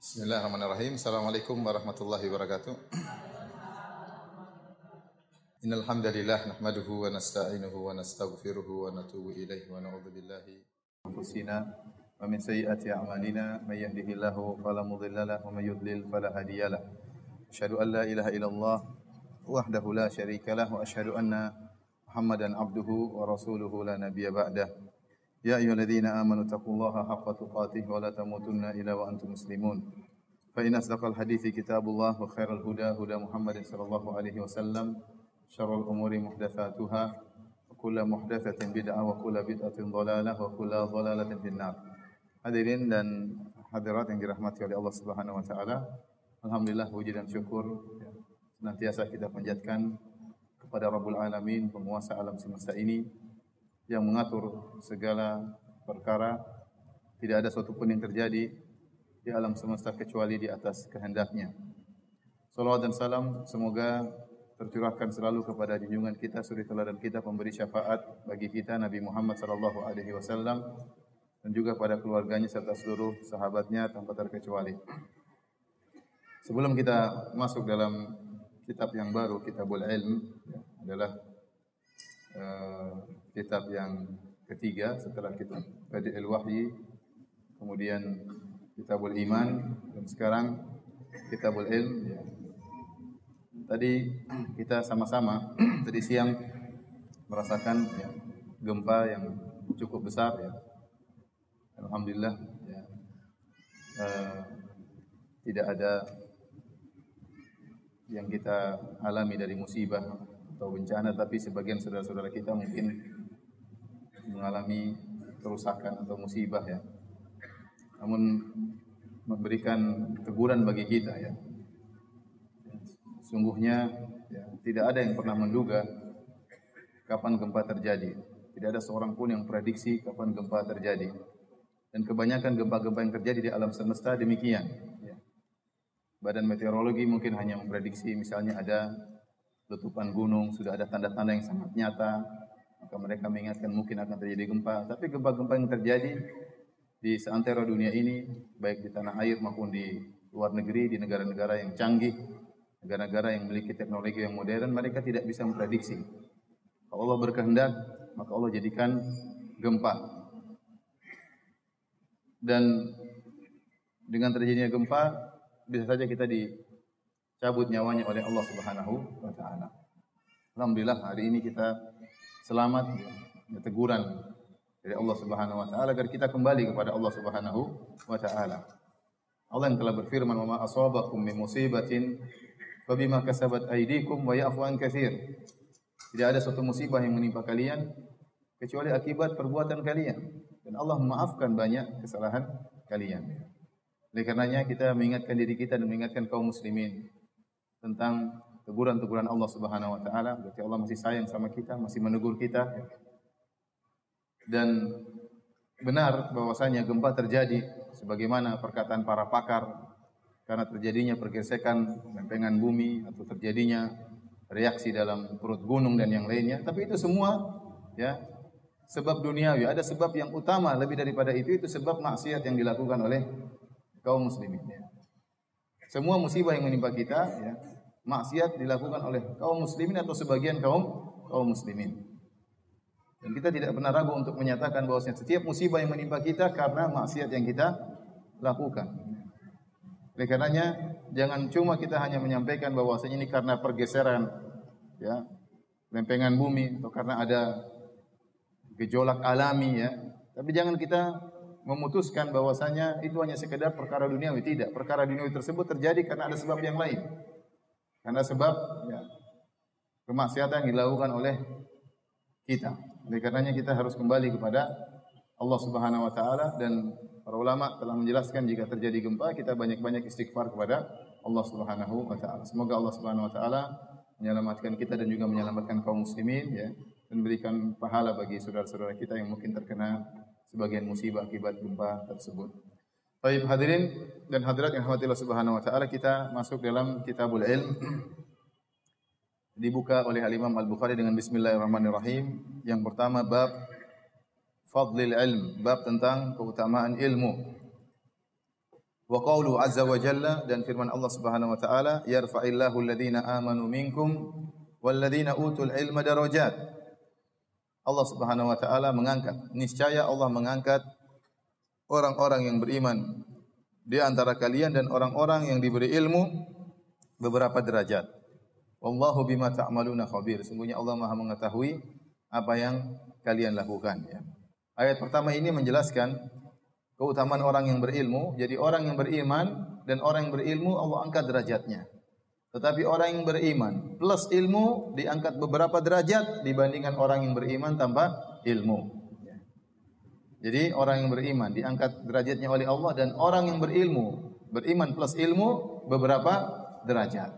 Bismillahirrahmanirrahim. Assalamualaikum warahmatullahi wabarakatuh. Innal hamdalillah nahmaduhu wa nasta'inuhu wa nastaghfiruhu wa natubu ilaihi wa na'udzu billahi anfusina wa min sayyiati a'malina may yahdihillahu fala mudilla lahu wa may yudlil fala hadiyalah. Asyhadu an la ilaha illallah wahdahu la syarika lah wa asyhadu anna Muhammadan abduhu wa rasuluhu la nabiyya ba'dah. يا أيها الذين آمنوا اتقوا الله حق تقاته ولا تموتن إلا وأنتم مسلمون فإن أصدق الحديث كتاب الله وخير الهدى هدى محمد صلى الله عليه وسلم شر الأمور محدثاتها وكل محدثة بدعة وكل بدعة ضلالة وكل ضلالة في النار Hadirin dan hadirat yang dirahmati oleh Allah Subhanahu wa taala. Alhamdulillah puji dan syukur senantiasa kita panjatkan kepada Rabbul Alamin, penguasa alam semesta ini yang mengatur segala perkara. Tidak ada suatu pun yang terjadi di alam semesta kecuali di atas kehendaknya. Salawat dan salam semoga tercurahkan selalu kepada junjungan kita, suri teladan kita, pemberi syafaat bagi kita Nabi Muhammad sallallahu alaihi wasallam dan juga pada keluarganya serta seluruh sahabatnya tanpa terkecuali. Sebelum kita masuk dalam kitab yang baru, Kitabul Ilm, ya, adalah uh, kitab yang ketiga setelah kitab Badi'il Wahyi, kemudian Kitabul Iman, dan sekarang Kitabul Ilm. Tadi kita sama-sama tadi siang merasakan ya, gempa yang cukup besar ya. Alhamdulillah ya. Uh, tidak ada yang kita alami dari musibah atau bencana tapi sebagian saudara-saudara kita mungkin mengalami kerusakan atau musibah ya. Namun memberikan teguran bagi kita ya. Sungguhnya ya, tidak ada yang pernah menduga kapan gempa terjadi. Tidak ada seorang pun yang prediksi kapan gempa terjadi. Dan kebanyakan gempa-gempa yang terjadi di alam semesta demikian. Ya. Badan meteorologi mungkin hanya memprediksi misalnya ada letupan gunung, sudah ada tanda-tanda yang sangat nyata, mereka mengingatkan mungkin akan terjadi gempa. Tapi gempa-gempa yang terjadi di seantero dunia ini, baik di tanah air maupun di luar negeri, di negara-negara yang canggih, negara-negara yang memiliki teknologi yang modern, mereka tidak bisa memprediksi. Kalau Allah berkehendak, maka Allah jadikan gempa. Dan dengan terjadinya gempa, bisa saja kita dicabut nyawanya oleh Allah Subhanahu wa taala. Alhamdulillah hari ini kita selamat ya, teguran dari Allah Subhanahu wa taala agar kita kembali kepada Allah Subhanahu wa taala. Allah yang telah berfirman, "Wa ma asabakum min musibatin fabima kasabat aydikum wa ya'fu an katsir." Tidak ada suatu musibah yang menimpa kalian kecuali akibat perbuatan kalian dan Allah memaafkan banyak kesalahan kalian. Oleh karenanya kita mengingatkan diri kita dan mengingatkan kaum muslimin tentang teguran-teguran Allah Subhanahu wa taala, berarti Allah masih sayang sama kita, masih menegur kita. Dan benar bahwasanya gempa terjadi sebagaimana perkataan para pakar karena terjadinya pergesekan lempengan bumi atau terjadinya reaksi dalam perut gunung dan yang lainnya, tapi itu semua ya sebab duniawi. Ada sebab yang utama lebih daripada itu itu sebab maksiat yang dilakukan oleh kaum muslimin. Ya. Semua musibah yang menimpa kita, ya, maksiat dilakukan oleh kaum muslimin atau sebagian kaum kaum muslimin. Dan kita tidak pernah ragu untuk menyatakan bahwa setiap musibah yang menimpa kita karena maksiat yang kita lakukan. Oleh karenanya jangan cuma kita hanya menyampaikan bahwasanya ini karena pergeseran ya lempengan bumi atau karena ada gejolak alami ya. Tapi jangan kita memutuskan bahwasanya itu hanya sekedar perkara duniawi tidak. Perkara duniawi tersebut terjadi karena ada sebab yang lain. Karena sebab ya, kemaksiatan yang dilakukan oleh kita. Oleh karenanya kita harus kembali kepada Allah Subhanahu wa taala dan para ulama telah menjelaskan jika terjadi gempa kita banyak-banyak istighfar kepada Allah Subhanahu wa taala. Semoga Allah Subhanahu wa taala menyelamatkan kita dan juga menyelamatkan kaum muslimin ya dan berikan pahala bagi saudara-saudara kita yang mungkin terkena sebagian musibah akibat gempa tersebut. Baik hadirin dan hadirat yang Allah Subhanahu wa taala kita masuk dalam Kitabul Ilm dibuka oleh Al Imam Al Bukhari dengan bismillahirrahmanirrahim. Yang pertama bab Fadlil ilm, bab tentang keutamaan ilmu. Wa qawlu azza wa jalla dan firman Allah Subhanahu wa taala, "Yarfa'illahu alladhina amanu minkum walladhina utul ilma darajat." Allah Subhanahu wa taala mengangkat, niscaya Allah mengangkat orang-orang yang beriman di antara kalian dan orang-orang yang diberi ilmu beberapa derajat. Wallahu bima ta'maluna khabir. Sungguhnya Allah Maha mengetahui apa yang kalian lakukan ya. Ayat pertama ini menjelaskan keutamaan orang yang berilmu. Jadi orang yang beriman dan orang yang berilmu Allah angkat derajatnya. Tetapi orang yang beriman plus ilmu diangkat beberapa derajat dibandingkan orang yang beriman tanpa ilmu. Jadi orang yang beriman diangkat derajatnya oleh Allah dan orang yang berilmu beriman plus ilmu beberapa derajat.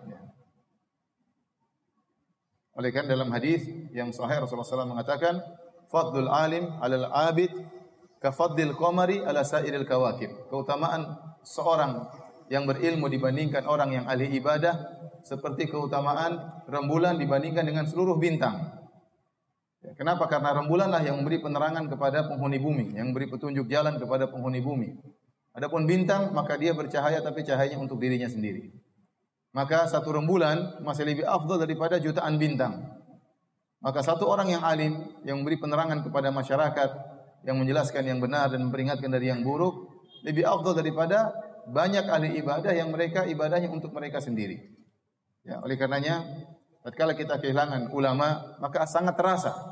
Oleh karena dalam hadis yang sahih Rasulullah SAW mengatakan, "Fadlul alim 'alal 'abid Kafadil qamari ala sairil kawakib. Keutamaan seorang yang berilmu dibandingkan orang yang ahli ibadah seperti keutamaan rembulan dibandingkan dengan seluruh bintang. Ya, kenapa? Karena rembulanlah yang memberi penerangan kepada penghuni bumi, yang memberi petunjuk jalan kepada penghuni bumi. Adapun bintang, maka dia bercahaya tapi cahayanya untuk dirinya sendiri. Maka satu rembulan masih lebih afdal daripada jutaan bintang. Maka satu orang yang alim yang memberi penerangan kepada masyarakat, yang menjelaskan yang benar dan memperingatkan dari yang buruk lebih afdal daripada banyak ahli ibadah yang mereka ibadahnya untuk mereka sendiri. Ya, oleh karenanya tatkala kita kehilangan ulama maka sangat terasa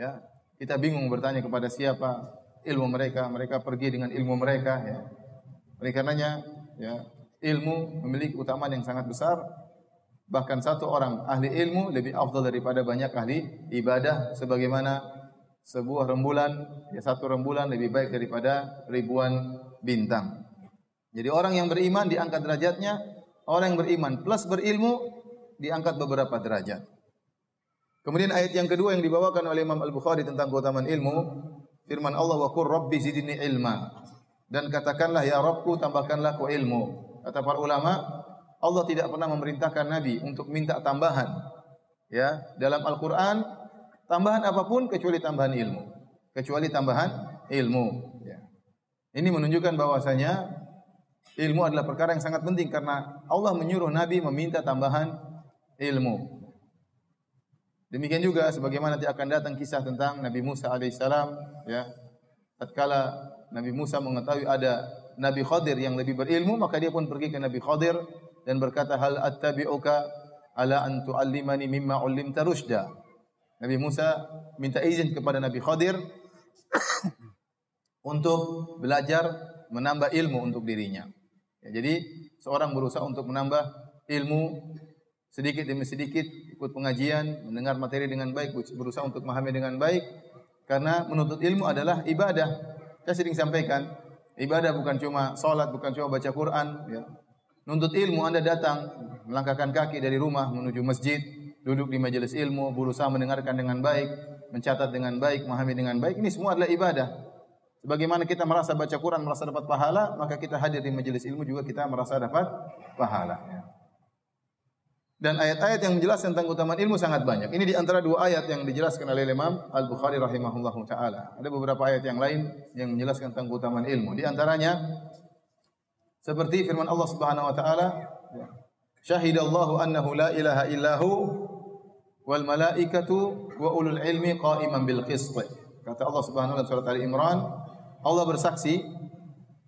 ya. Kita bingung bertanya kepada siapa ilmu mereka, mereka pergi dengan ilmu mereka ya. Oleh karenanya ya, ilmu memiliki keutamaan yang sangat besar bahkan satu orang ahli ilmu lebih afdal daripada banyak ahli ibadah sebagaimana sebuah rembulan, ya satu rembulan lebih baik daripada ribuan bintang. Jadi orang yang beriman diangkat derajatnya, orang yang beriman plus berilmu diangkat beberapa derajat. Kemudian ayat yang kedua yang dibawakan oleh Imam Al-Bukhari tentang keutamaan ilmu, firman Allah wa qur rabbi zidni ilma. Dan katakanlah ya Rabbku tambahkanlah ku ilmu. Kata para ulama, Allah tidak pernah memerintahkan nabi untuk minta tambahan. Ya, dalam Al-Qur'an tambahan apa pun kecuali tambahan ilmu. Kecuali tambahan ilmu. Ya. Ini menunjukkan bahwasanya ilmu adalah perkara yang sangat penting karena Allah menyuruh Nabi meminta tambahan ilmu. Demikian juga sebagaimana nanti akan datang kisah tentang Nabi Musa alaihissalam ya. Tatkala Nabi Musa mengetahui ada Nabi Khadir yang lebih berilmu, maka dia pun pergi ke Nabi Khadir dan berkata hal attabi'uka ala an tu'allimani mimma 'ullimta rusyda. Nabi Musa minta izin kepada Nabi Khadir untuk belajar menambah ilmu untuk dirinya. Ya, jadi seorang berusaha untuk menambah ilmu sedikit demi sedikit, ikut pengajian, mendengar materi dengan baik, berusaha untuk memahami dengan baik karena menuntut ilmu adalah ibadah. Saya sering sampaikan, ibadah bukan cuma salat, bukan cuma baca Quran, ya. Nuntut ilmu Anda datang melangkahkan kaki dari rumah menuju masjid, duduk di majelis ilmu, berusaha mendengarkan dengan baik, mencatat dengan baik, memahami dengan baik, ini semua adalah ibadah. Sebagaimana kita merasa baca Quran merasa dapat pahala, maka kita hadir di majelis ilmu juga kita merasa dapat pahala. Ya. Dan ayat-ayat yang menjelaskan tentang keutamaan ilmu sangat banyak. Ini di antara dua ayat yang dijelaskan oleh Imam Al-Bukhari rahimahullah taala. Ada beberapa ayat yang lain yang menjelaskan tentang keutamaan ilmu. Di antaranya seperti firman Allah Subhanahu wa taala, ya. Syahidallahu annahu la ilaha illahu wal malaikatu wa ulul ilmi qa'iman bil qist. Kata Allah Subhanahu wa taala surat Ali Imran, Allah bersaksi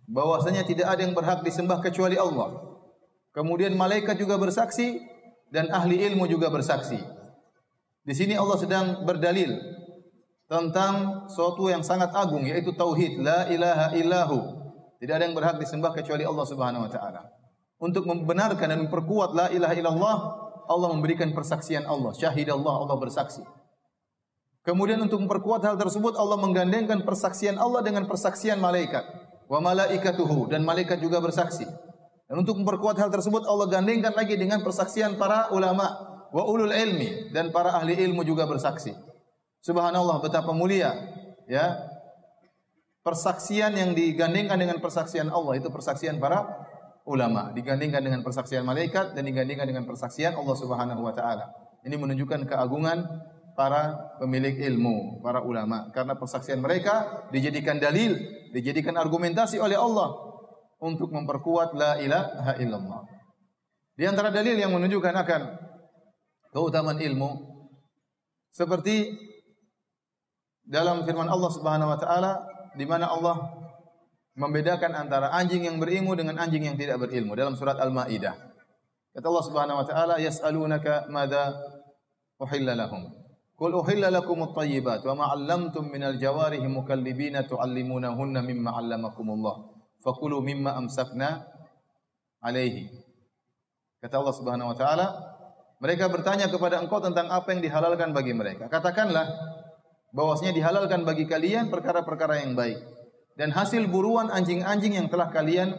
bahwasanya tidak ada yang berhak disembah kecuali Allah. Kemudian malaikat juga bersaksi dan ahli ilmu juga bersaksi. Di sini Allah sedang berdalil tentang suatu yang sangat agung yaitu tauhid la ilaha illahu. Tidak ada yang berhak disembah kecuali Allah Subhanahu wa taala. Untuk membenarkan dan memperkuat la ilaha illallah Allah memberikan persaksian Allah. Syahidallah Allah bersaksi. Kemudian untuk memperkuat hal tersebut Allah menggandengkan persaksian Allah dengan persaksian malaikat. Wa malaikatuhu dan malaikat juga bersaksi. Dan untuk memperkuat hal tersebut Allah gandengkan lagi dengan persaksian para ulama wa ulul ilmi dan para ahli ilmu juga bersaksi. Subhanallah betapa mulia ya. Persaksian yang digandengkan dengan persaksian Allah itu persaksian para ulama, digandingkan dengan persaksian malaikat dan digandingkan dengan persaksian Allah Subhanahu wa taala. Ini menunjukkan keagungan para pemilik ilmu, para ulama karena persaksian mereka dijadikan dalil, dijadikan argumentasi oleh Allah untuk memperkuat la ilaha illallah. Di antara dalil yang menunjukkan akan keutamaan ilmu seperti dalam firman Allah Subhanahu wa taala di mana Allah membedakan antara anjing yang berilmu dengan anjing yang tidak berilmu dalam surat Al-Maidah. Kata Allah Subhanahu wa taala, "Yas'alunaka madza uhilla lahum." Qul uhilla lakum at-tayyibat wa ma 'allamtum minal jawarihi mukallibina tu'allimunahunna mimma 'allamakumullah. Fakulu mimma amsakna alaihi. Kata Allah Subhanahu wa taala, mereka bertanya kepada engkau tentang apa yang dihalalkan bagi mereka. Katakanlah bahwasanya dihalalkan bagi kalian perkara-perkara yang baik dan hasil buruan anjing-anjing yang telah kalian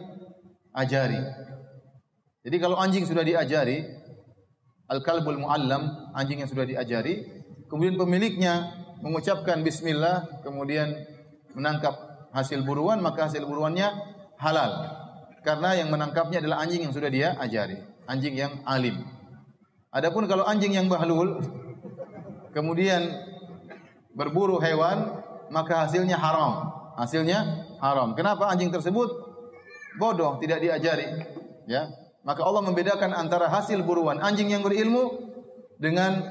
ajari. Jadi kalau anjing sudah diajari, al-kalbul muallam, anjing yang sudah diajari, kemudian pemiliknya mengucapkan bismillah, kemudian menangkap hasil buruan, maka hasil buruannya halal. Karena yang menangkapnya adalah anjing yang sudah dia ajari, anjing yang alim. Adapun kalau anjing yang bahlul, kemudian berburu hewan, maka hasilnya haram. Hasilnya haram. Kenapa anjing tersebut bodoh, tidak diajari? Ya, maka Allah membedakan antara hasil buruan anjing yang berilmu dengan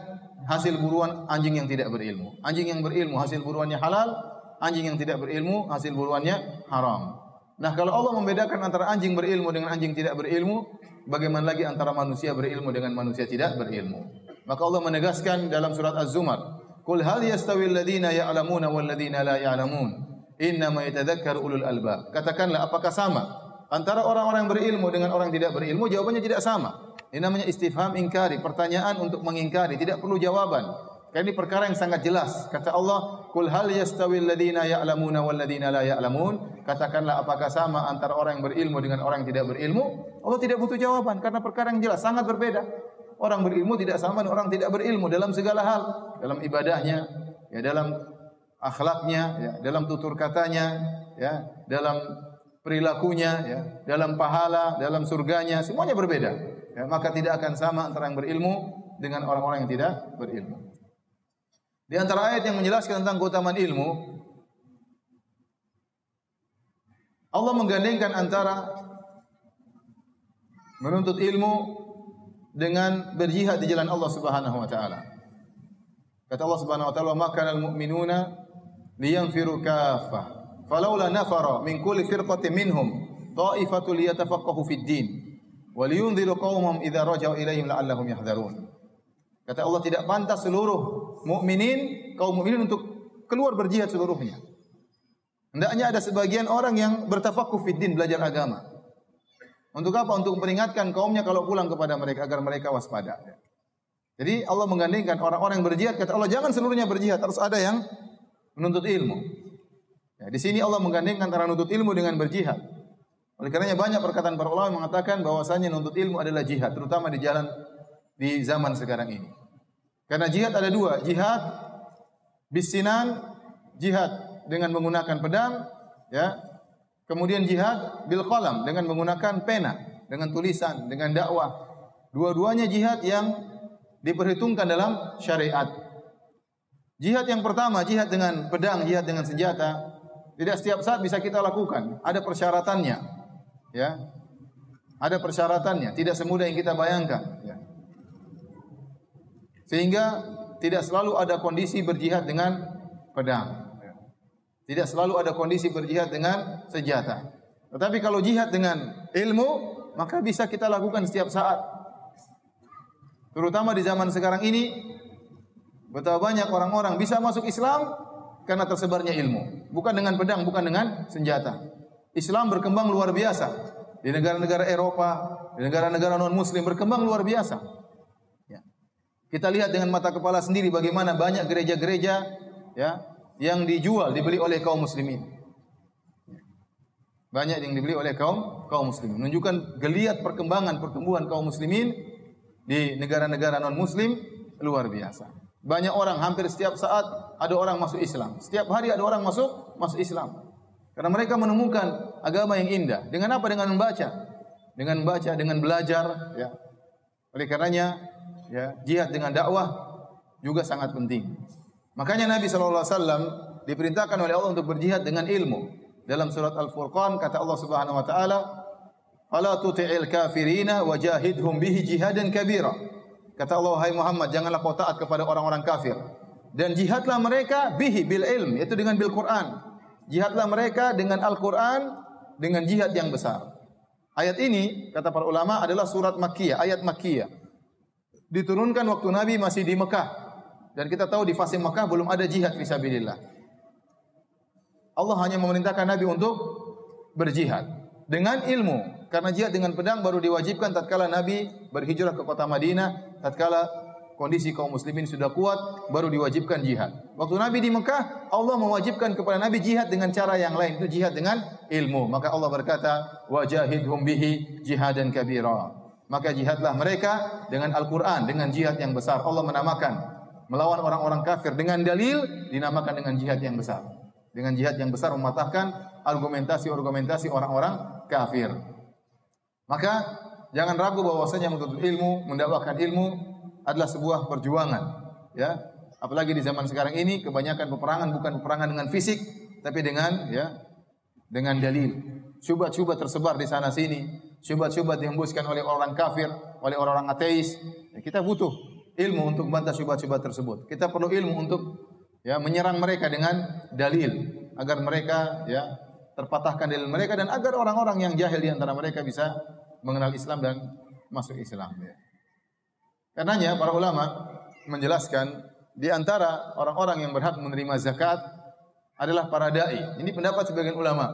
hasil buruan anjing yang tidak berilmu. Anjing yang berilmu hasil buruannya halal, anjing yang tidak berilmu hasil buruannya haram. Nah, kalau Allah membedakan antara anjing berilmu dengan anjing tidak berilmu, bagaimana lagi antara manusia berilmu dengan manusia tidak berilmu? Maka Allah menegaskan dalam surat Az-Zumar, "Qul hal yastawi alladziina ya'lamuna wal la ya'lamun? Innama yatadzakkaru ulul albab." Katakanlah apakah sama antara orang-orang yang berilmu dengan orang yang tidak berilmu? Jawabannya tidak sama. Ini namanya istifham ingkari, pertanyaan untuk mengingkari, tidak perlu jawaban. Karena ini perkara yang sangat jelas. Kata Allah, "Qul hal yastawi alladziina ya'lamuna wal ladziina la ya'lamun?" Katakanlah apakah sama antara orang yang berilmu dengan orang yang tidak berilmu? Allah tidak butuh jawaban karena perkara yang jelas sangat berbeda. Orang berilmu tidak sama dengan orang tidak berilmu dalam segala hal, dalam ibadahnya, ya dalam akhlaknya, ya dalam tutur katanya, ya dalam perilakunya, ya dalam pahala, dalam surganya, semuanya berbeda ya, maka tidak akan sama antara yang berilmu dengan orang-orang yang tidak berilmu. Di antara ayat yang menjelaskan tentang keutamaan ilmu, Allah menggandengkan antara menuntut ilmu dengan berjihad di jalan Allah Subhanahu wa taala. Kata Allah Subhanahu wa taala, "Maka al-mu'minuna liyanfiru kaffah." Falaula nafara min kulli firqatin minhum ta'ifatul liyatafaqahu fid din Waliyunziru qaumam idza raja'u ilaihim la'allahum yahdharun. Kata Allah tidak pantas seluruh mukminin kaum mukminin untuk keluar berjihad seluruhnya. Hendaknya ada sebagian orang yang bertafakuh fid din belajar agama. Untuk apa? Untuk memperingatkan kaumnya kalau pulang kepada mereka agar mereka waspada. Jadi Allah menggandengkan orang-orang yang berjihad kata Allah jangan seluruhnya berjihad harus ada yang menuntut ilmu. Ya, di sini Allah menggandengkan antara menuntut ilmu dengan berjihad. Oleh karenanya banyak perkataan para ulama mengatakan bahwasanya nuntut ilmu adalah jihad, terutama di jalan di zaman sekarang ini. Karena jihad ada dua, jihad bisinan, jihad dengan menggunakan pedang, ya. Kemudian jihad bil qalam dengan menggunakan pena, dengan tulisan, dengan dakwah. Dua-duanya jihad yang diperhitungkan dalam syariat. Jihad yang pertama, jihad dengan pedang, jihad dengan senjata, tidak setiap saat bisa kita lakukan. Ada persyaratannya. Ya. Ada persyaratannya, tidak semudah yang kita bayangkan, ya. Sehingga tidak selalu ada kondisi berjihad dengan pedang. Tidak selalu ada kondisi berjihad dengan senjata. Tetapi kalau jihad dengan ilmu, maka bisa kita lakukan setiap saat. Terutama di zaman sekarang ini, betapa banyak orang-orang bisa masuk Islam karena tersebarnya ilmu. Bukan dengan pedang, bukan dengan senjata. Islam berkembang luar biasa di negara-negara Eropa, di negara-negara non Muslim berkembang luar biasa. Kita lihat dengan mata kepala sendiri bagaimana banyak gereja-gereja ya yang dijual dibeli oleh kaum muslimin. Ya. Banyak yang dibeli oleh kaum kaum muslimin. Menunjukkan geliat perkembangan pertumbuhan kaum muslimin di negara-negara non muslim luar biasa. Banyak orang hampir setiap saat ada orang masuk Islam. Setiap hari ada orang masuk masuk Islam. Karena mereka menemukan agama yang indah. Dengan apa? Dengan membaca. Dengan membaca, dengan belajar. Ya. Oleh karenanya, ya, jihad dengan dakwah juga sangat penting. Makanya Nabi SAW diperintahkan oleh Allah untuk berjihad dengan ilmu. Dalam surat Al-Furqan kata Allah Subhanahu wa taala, Fala tuti'il kafirina wajahidhum bihi jihadan kabira. Kata Allah, hai Muhammad, janganlah kau taat kepada orang-orang kafir. Dan jihadlah mereka bihi bil ilm, yaitu dengan bil Quran. Jihadlah mereka dengan Al-Quran, dengan jihad yang besar. Ayat ini, kata para ulama, adalah surat Makkiyah, ayat Makkiyah. Diturunkan waktu Nabi masih di Mekah. Dan kita tahu di fase Mekah belum ada jihad fisabilillah. Allah hanya memerintahkan Nabi untuk berjihad dengan ilmu. Karena jihad dengan pedang baru diwajibkan tatkala Nabi berhijrah ke kota Madinah, tatkala kondisi kaum muslimin sudah kuat, baru diwajibkan jihad. Waktu Nabi di Mekah, Allah mewajibkan kepada Nabi jihad dengan cara yang lain, itu jihad dengan ilmu. Maka Allah berkata, "Wajahidhum bihi jihadan kabira." Maka jihadlah mereka dengan Al-Qur'an, dengan jihad yang besar. Allah menamakan melawan orang-orang kafir dengan dalil dinamakan dengan jihad yang besar. Dengan jihad yang besar mematahkan argumentasi-argumentasi orang-orang kafir. Maka jangan ragu bahwasanya menuntut ilmu, mendakwakan ilmu adalah sebuah perjuangan, ya. Apalagi di zaman sekarang ini kebanyakan peperangan bukan peperangan dengan fisik, tapi dengan ya dengan dalil. Syubhat-syubhat tersebar di sana sini, syubhat-syubhat dihembuskan oleh orang kafir, oleh orang-orang ateis. Ya, kita butuh ilmu untuk membantah syubhat-syubhat tersebut. Kita perlu ilmu untuk ya menyerang mereka dengan dalil agar mereka ya terpatahkan dalil mereka dan agar orang-orang yang jahil di antara mereka bisa mengenal Islam dan masuk Islam. Ya. Karenanya para ulama menjelaskan di antara orang-orang yang berhak menerima zakat adalah para dai. Ini pendapat sebagian ulama.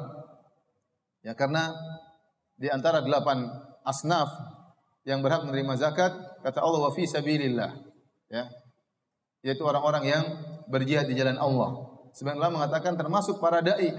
Ya karena di antara delapan asnaf yang berhak menerima zakat kata Allah wa fi sabilillah ya yaitu orang-orang yang berjihad di jalan Allah. Ulama mengatakan termasuk para dai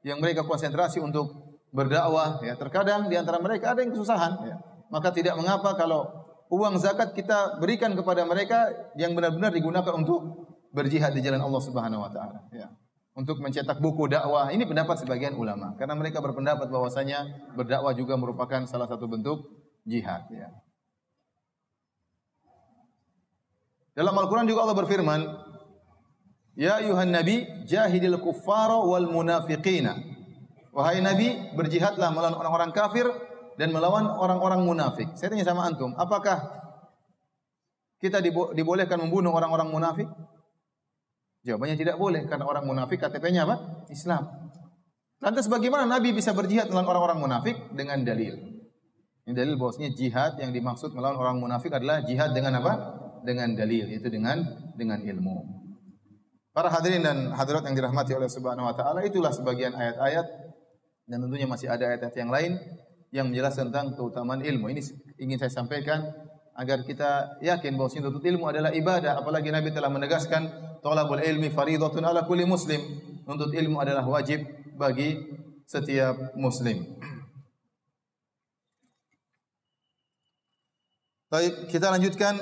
yang mereka konsentrasi untuk berdakwah ya terkadang di antara mereka ada yang kesusahan ya. maka tidak mengapa kalau uang zakat kita berikan kepada mereka yang benar-benar digunakan untuk berjihad di jalan Allah Subhanahu wa taala ya untuk mencetak buku dakwah ini pendapat sebagian ulama karena mereka berpendapat bahwasanya berdakwah juga merupakan salah satu bentuk jihad ya dalam Al-Qur'an juga Allah berfirman Ya ayuhan nabi jahidil kuffara wal munafiqina. Wahai nabi, berjihadlah melawan orang-orang kafir dan melawan orang-orang munafik. Saya tanya sama antum, apakah kita dibo dibolehkan membunuh orang-orang munafik? Jawabannya tidak boleh karena orang munafik KTP-nya apa? Islam. Lantas bagaimana Nabi bisa berjihad melawan orang-orang munafik dengan dalil? Ini dalil bahwasanya jihad yang dimaksud melawan orang munafik adalah jihad dengan apa? Dengan dalil, itu dengan dengan ilmu. Para hadirin dan hadirat yang dirahmati oleh Subhanahu wa taala, itulah sebagian ayat-ayat dan tentunya masih ada ayat-ayat yang lain yang menjelaskan tentang keutamaan ilmu. Ini ingin saya sampaikan agar kita yakin bahwa tuntut ilmu adalah ibadah, apalagi Nabi telah menegaskan thalabul ilmi faridatun ala kulli muslim. Menuntut ilmu adalah wajib bagi setiap muslim. Baik, kita lanjutkan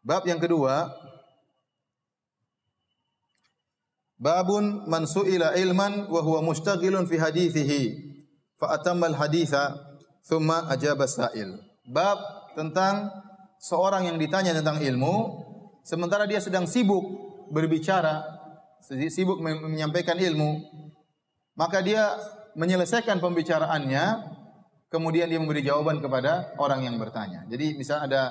bab yang kedua Babun man su'ila ilman wa huwa mushtaghilun fi hadithihi fa atamma al haditha thumma ajaba sa'il. Bab tentang seorang yang ditanya tentang ilmu sementara dia sedang sibuk berbicara, sibuk menyampaikan ilmu, maka dia menyelesaikan pembicaraannya kemudian dia memberi jawaban kepada orang yang bertanya. Jadi misalnya ada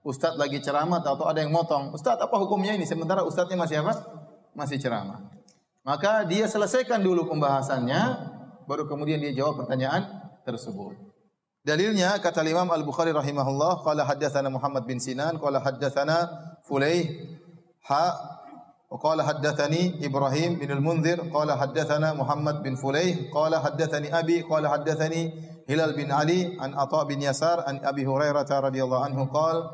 ustadz lagi ceramah atau ada yang motong, ustadz apa hukumnya ini? Sementara ustadznya masih apa? masih ceramah. Maka dia selesaikan dulu pembahasannya, baru kemudian dia jawab pertanyaan tersebut. Dalilnya kata Imam Al-Bukhari rahimahullah, qala haddatsana Muhammad bin Sinan, qala haddatsana Fulaih ha wa qala haddatsani Ibrahim bin Al-Munzir, qala haddatsana Muhammad bin Fulaih, qala haddatsani Abi, qala haddatsani Hilal bin Ali an Atha bin Yasar an Abi Hurairah radhiyallahu anhu qala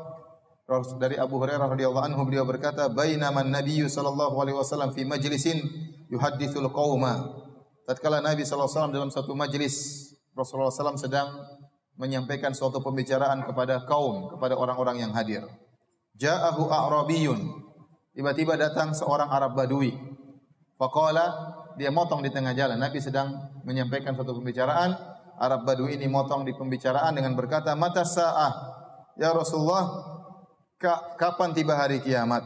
dari Abu Hurairah radhiyallahu anhu beliau berkata, "Bainaman Nabi sallallahu alaihi wasallam fi majlisin yuhadditsul qauma." Tatkala Nabi sallallahu alaihi wasallam dalam satu majlis, Rasulullah SAW sedang menyampaikan suatu pembicaraan kepada kaum, kepada orang-orang yang hadir. Ja'ahu a'rabiyun. Tiba-tiba datang seorang Arab Badui. Faqala, dia motong di tengah jalan. Nabi sedang menyampaikan suatu pembicaraan, Arab Badui ini motong di pembicaraan dengan berkata, "Mata sa'ah?" Ya Rasulullah, kapan tiba hari kiamat.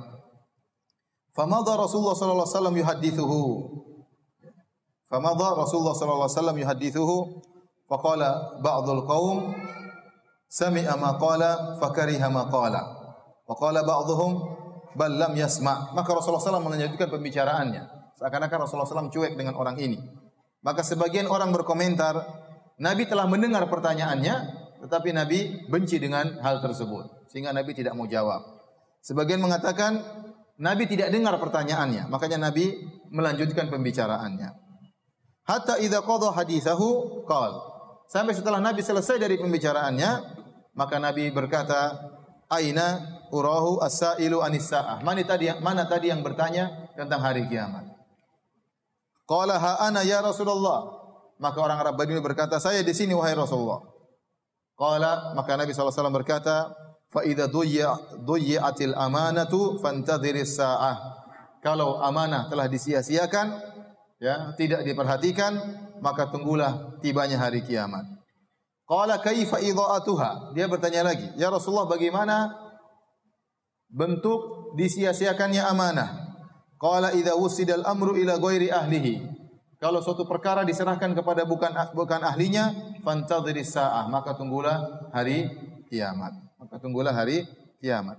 Famadha Rasulullah sallallahu alaihi wasallam yuhaddithuhu. Famadha Rasulullah sallallahu alaihi wasallam yuhaddithuhu Faqala ba'dul qaum sami'a ma qala fakariha ma qala. Wa qala ba'dhum bal lam yasma'. Maka Rasulullah SAW melanjutkan pembicaraannya. Seakan-akan Rasulullah SAW cuek dengan orang ini. Maka sebagian orang berkomentar, Nabi telah mendengar pertanyaannya, tetapi Nabi benci dengan hal tersebut. Sehingga Nabi tidak mau jawab. Sebagian mengatakan, Nabi tidak dengar pertanyaannya. Makanya Nabi melanjutkan pembicaraannya. Hatta idza qadha hadithahu qal. Sampai setelah Nabi selesai dari pembicaraannya, maka Nabi berkata, "Aina urahu as-sailu anis saah?" Mana tadi mana tadi yang bertanya tentang hari kiamat? Qala ha ana ya Rasulullah. Maka orang Arab Badui berkata, "Saya di sini wahai Rasulullah." Qala maka Nabi SAW berkata, "Fa idza duyyatil amanatu fantadhiris saah." Kalau amanah telah disia-siakan, ya, tidak diperhatikan, maka tunggulah tibanya hari kiamat. Qala kaifa idha'atuha? Dia bertanya lagi, "Ya Rasulullah, bagaimana bentuk disia-siakannya amanah?" Qala idza wusidal amru ila ghairi ahlihi. Kalau suatu perkara diserahkan kepada bukan bukan ahlinya, fantadhiris saah, maka tunggulah hari kiamat. Maka tunggulah hari kiamat.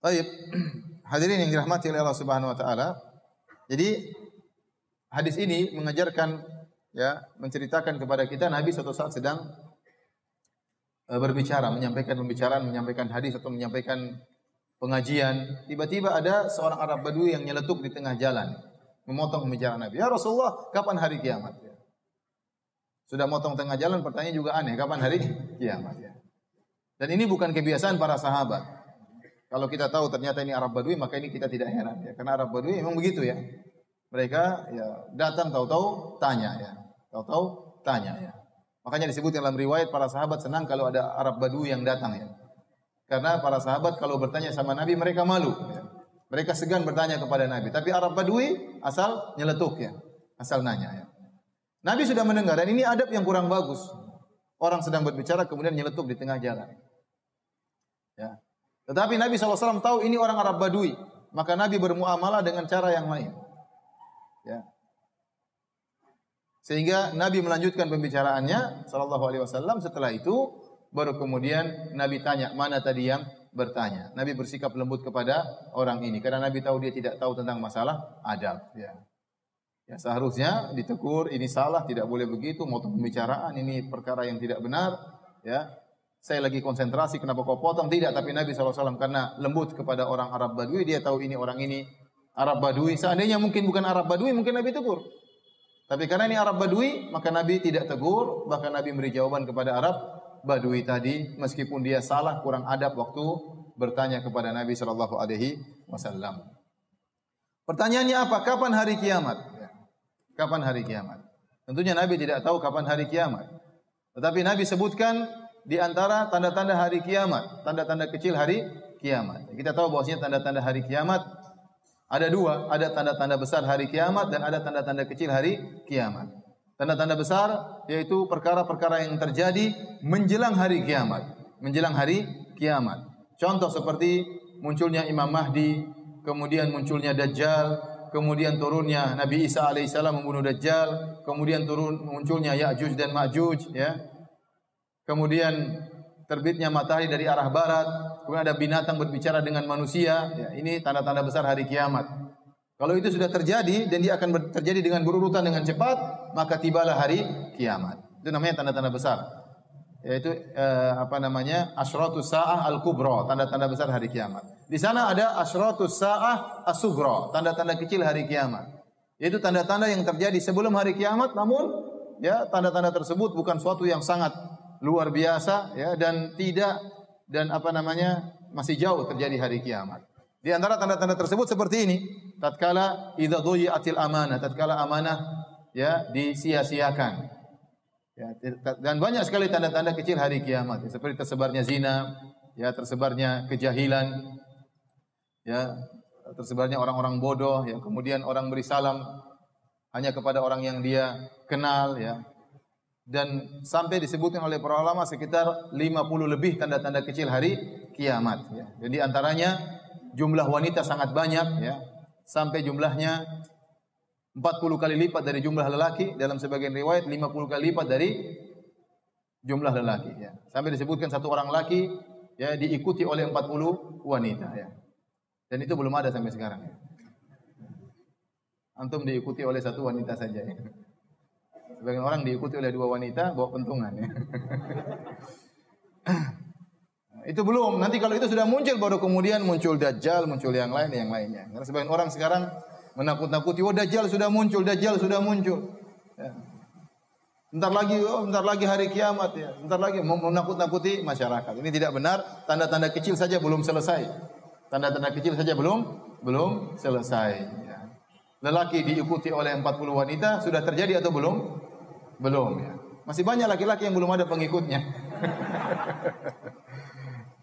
Baik. Hadirin yang dirahmati oleh Allah Subhanahu wa taala. Jadi hadis ini mengajarkan ya, menceritakan kepada kita Nabi suatu saat sedang uh, berbicara, menyampaikan pembicaraan, menyampaikan hadis atau menyampaikan pengajian. Tiba-tiba ada seorang Arab Badui yang nyeletuk di tengah jalan, memotong pembicaraan Nabi. Ya Rasulullah, kapan hari kiamat? Ya. Sudah motong tengah jalan, pertanyaan juga aneh, kapan hari kiamat? Ya. Dan ini bukan kebiasaan para sahabat. Kalau kita tahu ternyata ini Arab Badui, maka ini kita tidak heran ya. Karena Arab Badui memang begitu ya. Mereka ya datang tahu-tahu tanya ya. Tahu-tahu tanya ya. Makanya disebut dalam riwayat para sahabat senang kalau ada Arab Badui yang datang ya. Karena para sahabat kalau bertanya sama Nabi mereka malu ya. Mereka segan bertanya kepada Nabi. Tapi Arab Badui asal nyeletuk ya. Asal nanya ya. Nabi sudah mendengar dan ini adab yang kurang bagus. Orang sedang berbicara kemudian nyeletuk di tengah jalan. Ya. Tetapi Nabi SAW tahu ini orang Arab Badui. Maka Nabi bermuamalah dengan cara yang lain. Ya. Sehingga Nabi melanjutkan pembicaraannya sallallahu alaihi wasallam setelah itu baru kemudian Nabi tanya mana tadi yang bertanya. Nabi bersikap lembut kepada orang ini karena Nabi tahu dia tidak tahu tentang masalah adab ya. Ya seharusnya ditegur ini salah tidak boleh begitu motong pembicaraan ini perkara yang tidak benar ya saya lagi konsentrasi kenapa kau potong tidak tapi Nabi SAW karena lembut kepada orang Arab Badui dia tahu ini orang ini Arab Badui. Seandainya mungkin bukan Arab Badui mungkin Nabi tegur. Tapi karena ini Arab Badui maka Nabi tidak tegur. Bahkan Nabi beri jawaban kepada Arab Badui tadi meskipun dia salah kurang adab waktu bertanya kepada Nabi Shallallahu Alaihi Wasallam. Pertanyaannya apa? Kapan hari kiamat? Ya. kapan hari kiamat? Tentunya Nabi tidak tahu kapan hari kiamat. Tetapi Nabi sebutkan di antara tanda-tanda hari kiamat, tanda-tanda kecil hari kiamat. Kita tahu bahwasanya tanda-tanda hari kiamat ada dua, ada tanda-tanda besar hari kiamat dan ada tanda-tanda kecil hari kiamat. Tanda-tanda besar yaitu perkara-perkara yang terjadi menjelang hari kiamat, menjelang hari kiamat. Contoh seperti munculnya Imam Mahdi, kemudian munculnya Dajjal, kemudian turunnya Nabi Isa alaihissalam membunuh Dajjal, kemudian turun munculnya Ya'juj dan Ma'juj ya kemudian terbitnya matahari dari arah barat, kemudian ada binatang berbicara dengan manusia, ya, ini tanda-tanda besar hari kiamat. Kalau itu sudah terjadi dan dia akan terjadi dengan berurutan dengan cepat, maka tibalah hari kiamat. Itu namanya tanda-tanda besar. Yaitu eh, apa namanya? Asyratus saah al-kubra, tanda-tanda besar hari kiamat. Di sana ada asyratus saah as-sugra, tanda-tanda kecil hari kiamat. Yaitu tanda-tanda yang terjadi sebelum hari kiamat namun ya tanda-tanda tersebut bukan suatu yang sangat luar biasa ya dan tidak dan apa namanya masih jauh terjadi hari kiamat. Di antara tanda-tanda tersebut seperti ini, tatkala idza dhuyi'atil amanah, tatkala amanah ya disia-siakan. Ya, dan banyak sekali tanda-tanda kecil hari kiamat, ya, seperti tersebarnya zina, ya tersebarnya kejahilan, ya tersebarnya orang-orang bodoh, ya kemudian orang beri salam hanya kepada orang yang dia kenal, ya dan sampai disebutkan oleh para ulama sekitar 50 lebih tanda-tanda kecil hari kiamat ya. Jadi antaranya jumlah wanita sangat banyak ya. Sampai jumlahnya 40 kali lipat dari jumlah lelaki, dalam sebagian riwayat 50 kali lipat dari jumlah lelaki ya. Sampai disebutkan satu orang laki ya diikuti oleh 40 wanita ya. Dan itu belum ada sampai sekarang. Antum diikuti oleh satu wanita saja ya. Sebagian orang diikuti oleh dua wanita bawa pentungan ya. itu belum. Nanti kalau itu sudah muncul baru kemudian muncul dajjal, muncul yang lain yang lainnya. Karena sebagian orang sekarang menakut-nakuti, "Oh, dajjal sudah muncul, dajjal sudah muncul." Ya. Bentar lagi, oh, bentar lagi hari kiamat ya. Bentar lagi menakut-nakuti masyarakat. Ini tidak benar. Tanda-tanda kecil saja belum selesai. Tanda-tanda kecil saja belum belum selesai. Ya. Lelaki diikuti oleh 40 wanita sudah terjadi atau belum? Belum ya. Masih banyak laki-laki yang belum ada pengikutnya.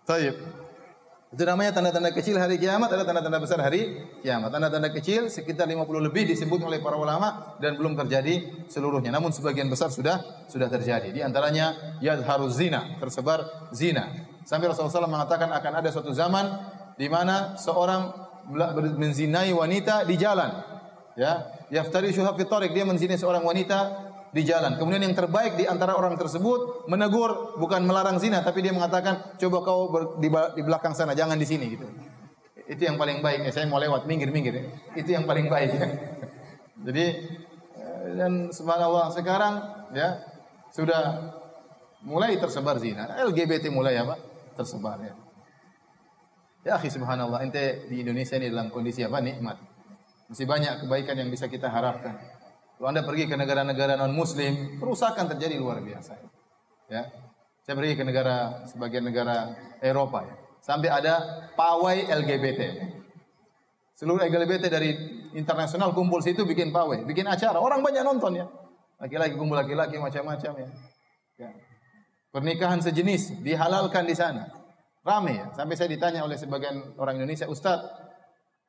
Taib. Itu namanya tanda-tanda kecil hari kiamat adalah tanda-tanda besar hari kiamat. Tanda-tanda kecil sekitar 50 lebih disebut oleh para ulama dan belum terjadi seluruhnya. Namun sebagian besar sudah sudah terjadi. Di antaranya yadharuz zina, tersebar zina. Sampai Rasulullah SAW mengatakan akan ada suatu zaman di mana seorang menzinai wanita di jalan. Ya, yaftari syuhab fi dia menzinai seorang wanita di jalan. Kemudian yang terbaik di antara orang tersebut menegur bukan melarang zina tapi dia mengatakan coba kau di belakang sana jangan di sini gitu. Itu yang paling baik ya. Saya mau lewat minggir-minggir ya. Itu yang paling baik ya. Jadi eh, dan subhanallah sekarang ya sudah mulai tersebar zina. LGBT mulai apa? Tersebar ya. Ya akhi subhanallah ente di Indonesia ini dalam kondisi apa? Nikmat. Masih banyak kebaikan yang bisa kita harapkan. Kalau Anda pergi ke negara-negara non-muslim, perusakan terjadi luar biasa. Ya. Saya pergi ke negara sebagian negara Eropa ya. Sampai ada pawai LGBT. Seluruh LGBT dari internasional kumpul situ bikin pawai, bikin acara. Orang banyak nonton ya. Laki-laki kumpul laki-laki macam-macam ya. ya. Pernikahan sejenis dihalalkan di sana. Rame ya. Sampai saya ditanya oleh sebagian orang Indonesia, Ustadz,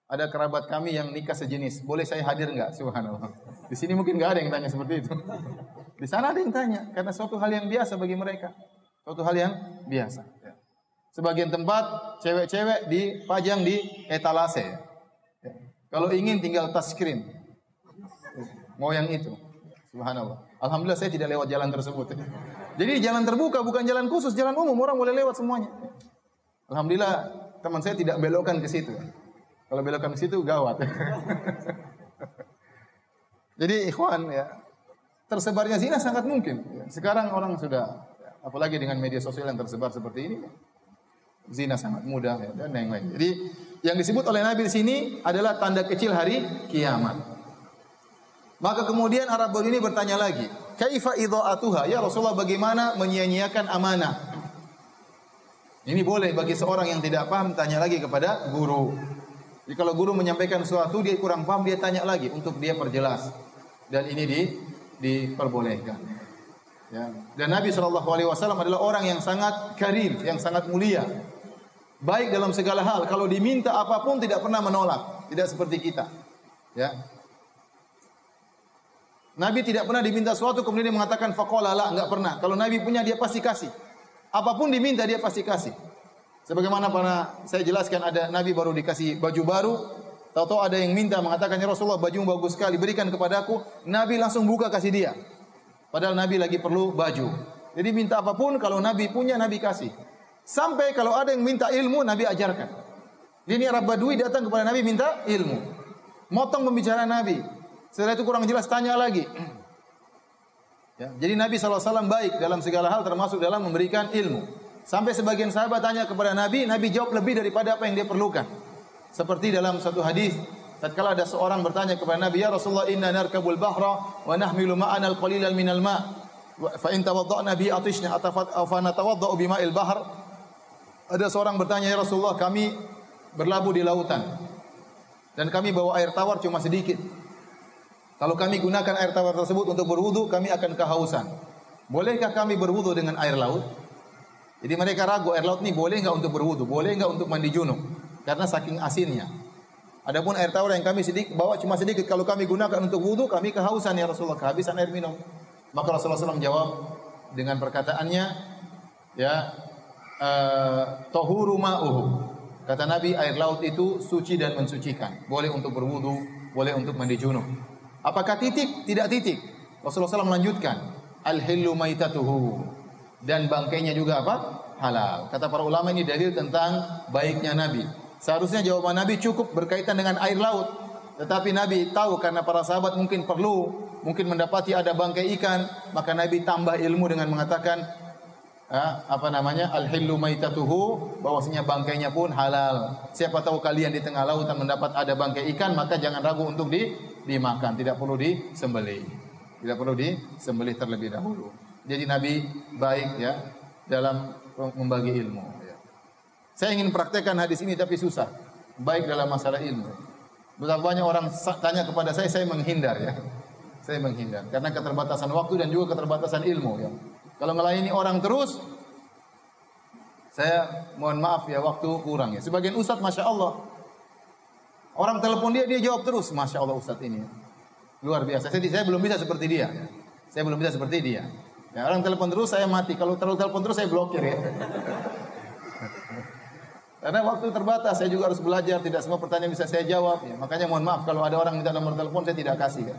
ada kerabat kami yang nikah sejenis, boleh saya hadir enggak? Subhanallah. Di sini mungkin enggak ada yang tanya seperti itu. Di sana ada yang tanya, karena suatu hal yang biasa bagi mereka. Suatu hal yang biasa. Ya. Sebagian tempat cewek-cewek dipajang di etalase. Ya. Kalau ingin tinggal touchscreen. Mau yang itu. Subhanallah. Alhamdulillah saya tidak lewat jalan tersebut. Jadi jalan terbuka bukan jalan khusus, jalan umum orang boleh lewat semuanya. Alhamdulillah teman saya tidak belokkan ke situ. Kalau belokkan ke situ gawat. Jadi ikhwan ya, tersebarnya zina sangat mungkin. Sekarang orang sudah apalagi dengan media sosial yang tersebar seperti ini zina sangat mudah ya, dan yang lain. Jadi yang disebut oleh Nabi di sini adalah tanda kecil hari kiamat. Maka kemudian Arab ini bertanya lagi, "Kaifa idha'atuha?" Ya Rasulullah, bagaimana menyia-nyiakan amanah? Ini boleh bagi seorang yang tidak paham tanya lagi kepada guru. Jadi kalau guru menyampaikan sesuatu dia kurang paham dia tanya lagi untuk dia perjelas. Dan ini di diperbolehkan. Ya. Dan Nabi Shallallahu Alaihi Wasallam adalah orang yang sangat karim, yang sangat mulia, baik dalam segala hal. Kalau diminta apa pun tidak pernah menolak, tidak seperti kita. Ya. Nabi tidak pernah diminta sesuatu kemudian dia mengatakan fakola lah, enggak pernah. Kalau Nabi punya dia pasti kasih. Apa pun diminta dia pasti kasih. Sebagaimana pernah saya jelaskan ada Nabi baru dikasih baju baru, tahu-tahu ada yang minta mengatakan ya Rasulullah baju bagus sekali, berikan kepadaku. Nabi langsung buka kasih dia. Padahal Nabi lagi perlu baju. Jadi minta apa pun kalau Nabi punya Nabi kasih. Sampai kalau ada yang minta ilmu Nabi ajarkan. Ini Arab Badui datang kepada Nabi minta ilmu. Motong pembicaraan Nabi. Setelah itu kurang jelas tanya lagi. Ya, jadi Nabi SAW baik dalam segala hal termasuk dalam memberikan ilmu. Sampai sebagian sahabat tanya kepada Nabi, Nabi jawab lebih daripada apa yang dia perlukan. Seperti dalam satu hadis, tatkala ada seorang bertanya kepada Nabi, "Ya Rasulullah, inna narkabul bahra wa nahmilu ma'ana al-qalilan minal ma' fa in tawadda'na bi atishna atafat aw fa natawadda'u bima'il bahr." Ada seorang bertanya, "Ya Rasulullah, kami berlabuh di lautan dan kami bawa air tawar cuma sedikit. Kalau kami gunakan air tawar tersebut untuk berwudu, kami akan kehausan. Bolehkah kami berwudu dengan air laut?" Jadi mereka ragu air laut ini boleh enggak untuk berwudu, boleh enggak untuk mandi junub karena saking asinnya. Adapun air tawar yang kami sedikit bawa cuma sedikit kalau kami gunakan untuk wudu kami kehausan ya Rasulullah kehabisan air minum. Maka Rasulullah SAW jawab dengan perkataannya ya uh, tohuru ma'uhu. Kata Nabi air laut itu suci dan mensucikan. Boleh untuk berwudu, boleh untuk mandi junub. Apakah titik? Tidak titik. Rasulullah SAW melanjutkan, al-hillu maitatuhu. Dan bangkainya juga apa? Halal. Kata para ulama ini dalil tentang baiknya Nabi. Seharusnya jawaban Nabi cukup berkaitan dengan air laut. Tetapi Nabi tahu karena para sahabat mungkin perlu, mungkin mendapati ada bangkai ikan, maka Nabi tambah ilmu dengan mengatakan ah, apa namanya al-hillu maitatuhu bahwasanya bangkainya pun halal. Siapa tahu kalian di tengah lautan mendapat ada bangkai ikan, maka jangan ragu untuk di dimakan, tidak perlu disembelih. Tidak perlu disembelih terlebih dahulu. Jadi Nabi baik ya dalam membagi ilmu. Ya. Saya ingin praktekkan hadis ini tapi susah. Baik dalam masalah ilmu. Betapa banyak orang tanya kepada saya, saya menghindar ya. Saya menghindar karena keterbatasan waktu dan juga keterbatasan ilmu ya. Kalau ngelayani orang terus, saya mohon maaf ya waktu kurang ya. Sebagian ustadz masya Allah, orang telepon dia dia jawab terus, masya Allah ustadz ini. Luar biasa. Saya, saya belum bisa seperti dia. Saya belum bisa seperti dia. Ya, orang telepon terus saya mati. Kalau terlalu telepon terus saya blokir ya. Karena waktu terbatas, saya juga harus belajar. Tidak semua pertanyaan bisa saya jawab. Ya, makanya mohon maaf kalau ada orang minta nomor telepon saya tidak kasih. Ya.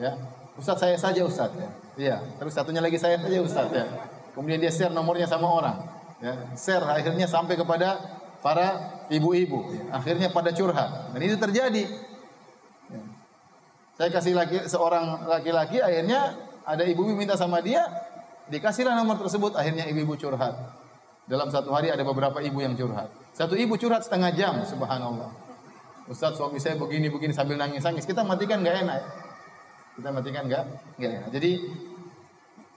ya. Saya saja Ustaz ya. Iya. Terus satunya lagi saya saja Ustaz ya. Kemudian dia share nomornya sama orang. Ya. Share akhirnya sampai kepada para ibu-ibu. Ya. Akhirnya pada curhat. Dan itu terjadi. Ya. Saya kasih laki seorang laki-laki akhirnya ada ibu-ibu minta sama dia, dikasihlah nomor tersebut, akhirnya ibu-ibu curhat. Dalam satu hari ada beberapa ibu yang curhat. Satu ibu curhat setengah jam, subhanallah. Ustaz suami saya begini-begini sambil nangis-nangis. Kita matikan nggak enak. Kita matikan nggak nggak enak. Jadi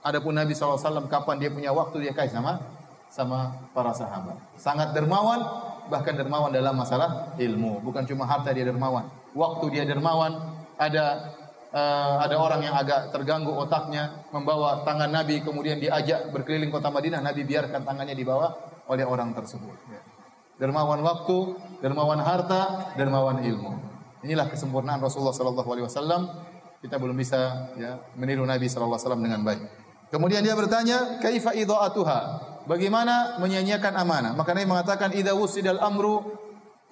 adapun Nabi SAW kapan dia punya waktu dia kasih sama sama para sahabat. Sangat dermawan, bahkan dermawan dalam masalah ilmu. Bukan cuma harta dia dermawan. Waktu dia dermawan, ada uh, ada orang yang agak terganggu otaknya membawa tangan Nabi kemudian diajak berkeliling kota Madinah Nabi biarkan tangannya dibawa oleh orang tersebut. Ya. dermawan waktu dermawan harta dermawan ilmu. Inilah kesempurnaan Rasulullah sallallahu alaihi wasallam. Kita belum bisa ya meniru Nabi sallallahu alaihi wasallam dengan baik. Kemudian dia bertanya kaifa idha'atuha? Bagaimana menyia-nyiakan amanah? Maka Nabi mengatakan idza wusidal amru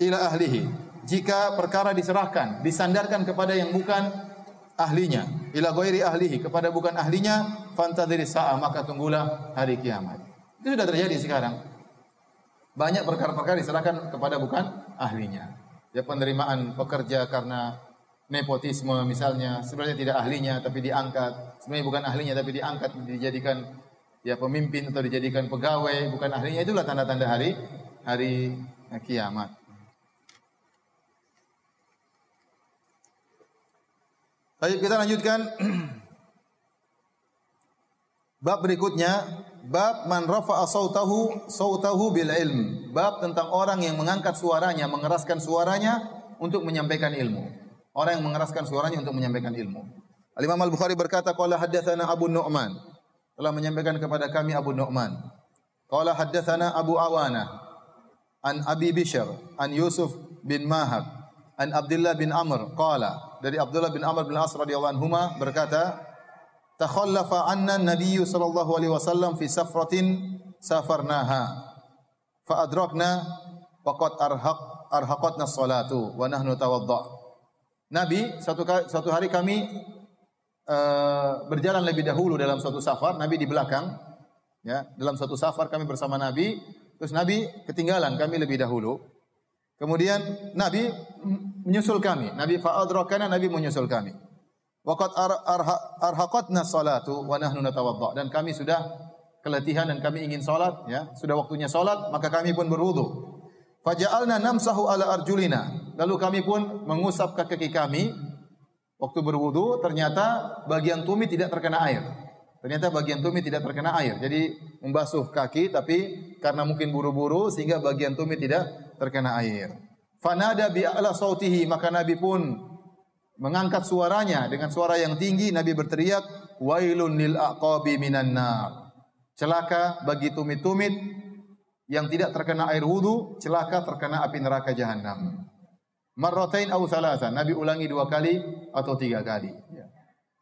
ila ahlihi. Jika perkara diserahkan disandarkan kepada yang bukan ahlinya ila ghairi ahlihi kepada bukan ahlinya fantadhiri sa'a maka tunggulah hari kiamat. Itu sudah terjadi sekarang. Banyak perkara-perkara diserahkan kepada bukan ahlinya. Ya penerimaan pekerja karena nepotisme misalnya sebenarnya tidak ahlinya tapi diangkat. Sebenarnya bukan ahlinya tapi diangkat dijadikan ya pemimpin atau dijadikan pegawai bukan ahlinya itulah tanda-tanda hari hari kiamat. Baik, kita lanjutkan. Bab berikutnya, bab man rafa'a sautahu sautahu bil ilm. Bab tentang orang yang mengangkat suaranya, mengeraskan suaranya untuk menyampaikan ilmu. Orang yang mengeraskan suaranya untuk menyampaikan ilmu. Al Imam Al Bukhari berkata, qala haddatsana Abu Nu'man. Telah menyampaikan kepada kami Abu Nu'man. Qala haddatsana Abu Awana an Abi Bishr an Yusuf bin Mahab an Abdullah bin Amr qala dari Abdullah bin Amr bin As radhiyallahu anhuma berkata, "Takhallafa anna Nabi sallallahu alaihi wasallam fi safratin safarnaha fa adrakna faqad arhaq arhaqatna salatu wa nahnu tawadda." Nabi satu satu hari kami uh, berjalan lebih dahulu dalam suatu safar, Nabi di belakang. Ya, dalam suatu safar kami bersama Nabi, terus Nabi ketinggalan kami lebih dahulu. Kemudian Nabi menyusul kami. Nabi fa'adrakana, Nabi menyusul kami. Waqad arhaqatna salatu wa nahnu natawadda. Dan kami sudah keletihan dan kami ingin salat ya. Sudah waktunya salat, maka kami pun berwudu. Faja'alna namsahu ala arjulina. Lalu kami pun mengusap kaki kami waktu berwudu, ternyata bagian tumit tidak terkena air. Ternyata bagian tumit tidak terkena air. Jadi membasuh kaki tapi karena mungkin buru-buru sehingga bagian tumit tidak terkena air. Fanada bi a'la sautihi maka Nabi pun mengangkat suaranya dengan suara yang tinggi Nabi berteriak wailun lil aqabi minan nar. Celaka bagi tumit-tumit yang tidak terkena air wudu, celaka terkena api neraka jahanam. Aw thalatha. Nabi ulangi dua kali atau tiga kali. Ya.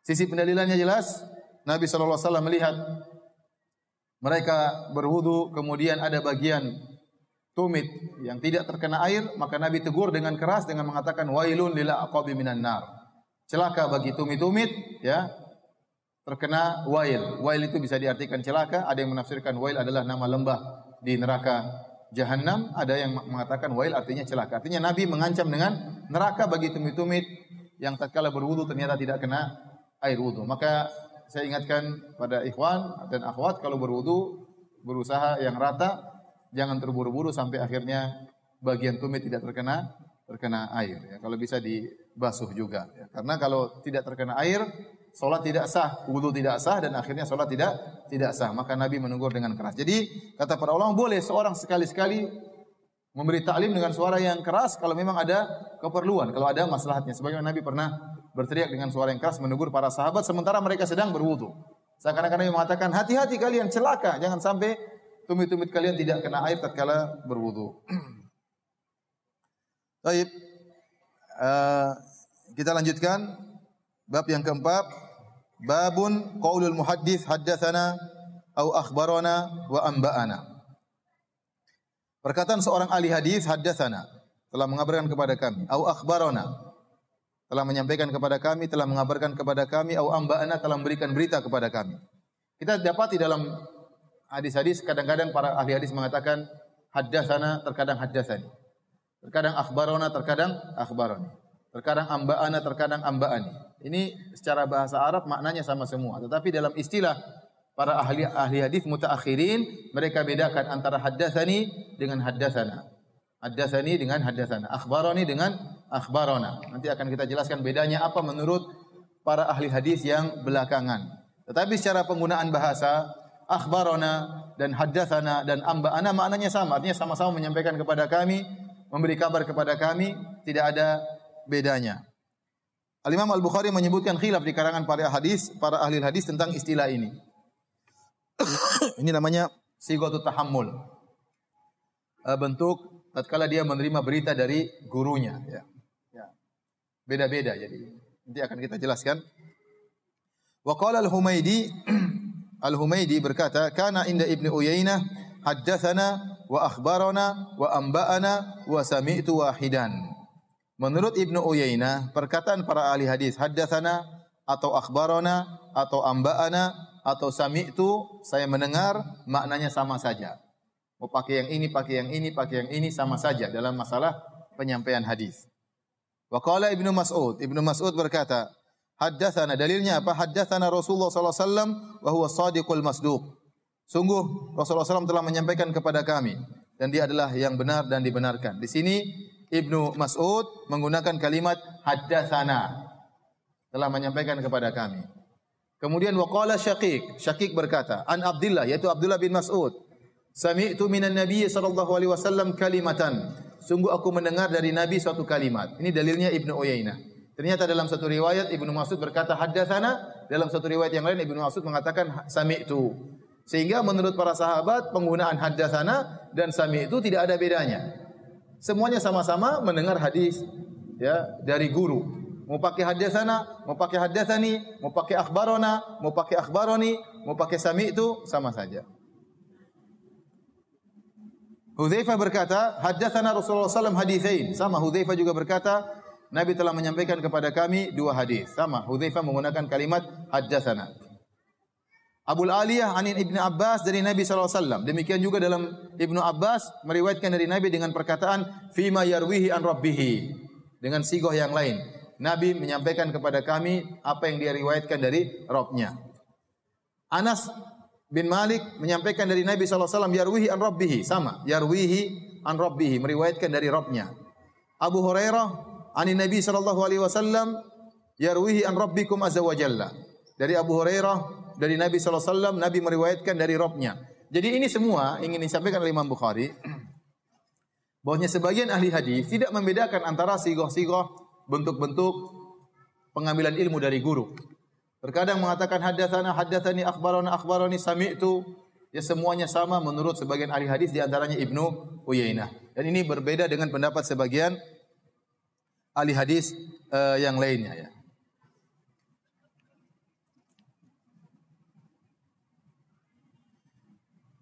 Sisi pendalilannya jelas, Nabi SAW melihat mereka berwudu, kemudian ada bagian tumit yang tidak terkena air, maka Nabi tegur dengan keras dengan mengatakan wailun lil aqabi minan nar. celaka bagi tumit-tumit ya terkena wail. Wail itu bisa diartikan celaka, ada yang menafsirkan wail adalah nama lembah di neraka jahanam, ada yang mengatakan wail artinya celaka. Artinya Nabi mengancam dengan neraka bagi tumit-tumit yang tatkala berwudu ternyata tidak kena air wudu. Maka saya ingatkan pada ikhwan dan akhwat kalau berwudu berusaha yang rata, jangan terburu-buru sampai akhirnya bagian tumit tidak terkena terkena air ya. Kalau bisa dibasuh juga ya. Karena kalau tidak terkena air, salat tidak sah, wudu tidak sah dan akhirnya salat tidak tidak sah. Maka Nabi menegur dengan keras. Jadi kata para ulama boleh seorang sekali-sekali memberi taklim dengan suara yang keras kalau memang ada keperluan, kalau ada maslahatnya. Sebagaimana Nabi pernah berteriak dengan suara yang keras menegur para sahabat sementara mereka sedang berwudu. Seakan-akan Nabi mengatakan, hati-hati kalian celaka, jangan sampai tumit-tumit kalian tidak kena air tatkala berwudu. Baik. Uh, kita lanjutkan bab yang keempat. Babun qaulul muhaddits haddatsana au akhbarana wa anba'ana. Perkataan seorang ahli hadis haddatsana telah mengabarkan kepada kami au akhbarana telah menyampaikan kepada kami telah mengabarkan kepada kami au amba'ana telah memberikan berita kepada kami. Kita dapati dalam hadis-hadis kadang-kadang para ahli hadis mengatakan haddatsana terkadang haddatsani. Terkadang akhbarona, terkadang akhbaroni. Terkadang amba'ana, terkadang amba'ani. Ini secara bahasa Arab maknanya sama semua. Tetapi dalam istilah para ahli ahli hadis mutaakhirin mereka bedakan antara haddatsani dengan haddatsana. Haddatsani dengan haddatsana, akhbaroni dengan akhbarona. Nanti akan kita jelaskan bedanya apa menurut para ahli hadis yang belakangan. Tetapi secara penggunaan bahasa akhbarona dan haddatsana dan amba'ana maknanya sama, artinya sama-sama menyampaikan kepada kami memberi kabar kepada kami tidak ada bedanya. Al-Imam Al-Bukhari menyebutkan khilaf di karangan para hadis, para ahli hadis tentang istilah ini. ini namanya sigatu tahammul. Eh, bentuk tatkala dia menerima berita dari gurunya ya. ya. Beda-beda jadi. Nanti akan kita jelaskan. Wa Al-Humaidi Al-Humaidi berkata, "Kana inda Ibnu Uyainah haddatsana wa akhbarana wa amba'ana wa sami'tu wahidan. Menurut Ibnu Uyainah, perkataan para ahli hadis haddatsana atau akhbarana atau amba'ana atau sami'tu saya mendengar maknanya sama saja. Mau pakai yang ini, pakai yang ini, pakai yang ini sama saja dalam masalah penyampaian hadis. Wa qala Ibnu Mas'ud, Ibnu Mas'ud berkata, haddatsana dalilnya apa? Haddatsana Rasulullah sallallahu alaihi wasallam wa huwa shadiqul masduq. Sungguh Rasulullah SAW telah menyampaikan kepada kami dan dia adalah yang benar dan dibenarkan. Di sini Ibnu Mas'ud menggunakan kalimat haddatsana telah menyampaikan kepada kami. Kemudian waqala Syaqiq, Syaqiq berkata, an Abdullah yaitu Abdullah bin Mas'ud, sami'tu minan Nabi sallallahu alaihi wasallam kalimatan. Sungguh aku mendengar dari Nabi suatu kalimat. Ini dalilnya Ibnu Uyainah. Ternyata dalam satu riwayat Ibnu Mas'ud berkata haddatsana, dalam satu riwayat yang lain Ibnu Mas'ud mengatakan sami'tu. Sehingga menurut para sahabat penggunaan haddatsana dan sami itu tidak ada bedanya. Semuanya sama-sama mendengar hadis ya dari guru. Mau pakai haddatsana, mau pakai haddatsani, mau pakai akhbarona, mau pakai akhbaroni, mau pakai sami itu sama saja. Hudzaifah berkata, haddatsana Rasulullah SAW hadithain. Sama Hudzaifah juga berkata, Nabi telah menyampaikan kepada kami dua hadis. Sama Hudzaifah menggunakan kalimat haddatsana. Abul Aliyah anin Ibnu Abbas dari Nabi SAW. Demikian juga dalam Ibnu Abbas meriwayatkan dari Nabi dengan perkataan fima yarwihi an rabbihi dengan sigoh yang lain. Nabi menyampaikan kepada kami apa yang dia riwayatkan dari Robnya. Anas bin Malik menyampaikan dari Nabi SAW yarwihi an rabbihi sama yarwihi an rabbihi meriwayatkan dari Robnya. Abu Hurairah anin Nabi sallallahu alaihi wasallam yarwihi an rabbikum azza wa jalla. Dari Abu Hurairah dari Nabi SAW, Nabi meriwayatkan dari Robnya. Jadi ini semua ingin disampaikan oleh Imam Bukhari, bahwasanya sebagian ahli hadis tidak membedakan antara sigoh-sigoh bentuk-bentuk pengambilan ilmu dari guru. Terkadang mengatakan hadatsana hadatsani akhbarana akhbarani sami'tu ya semuanya sama menurut sebagian ahli hadis di antaranya Ibnu Uyainah. Dan ini berbeda dengan pendapat sebagian ahli hadis uh, yang lainnya ya.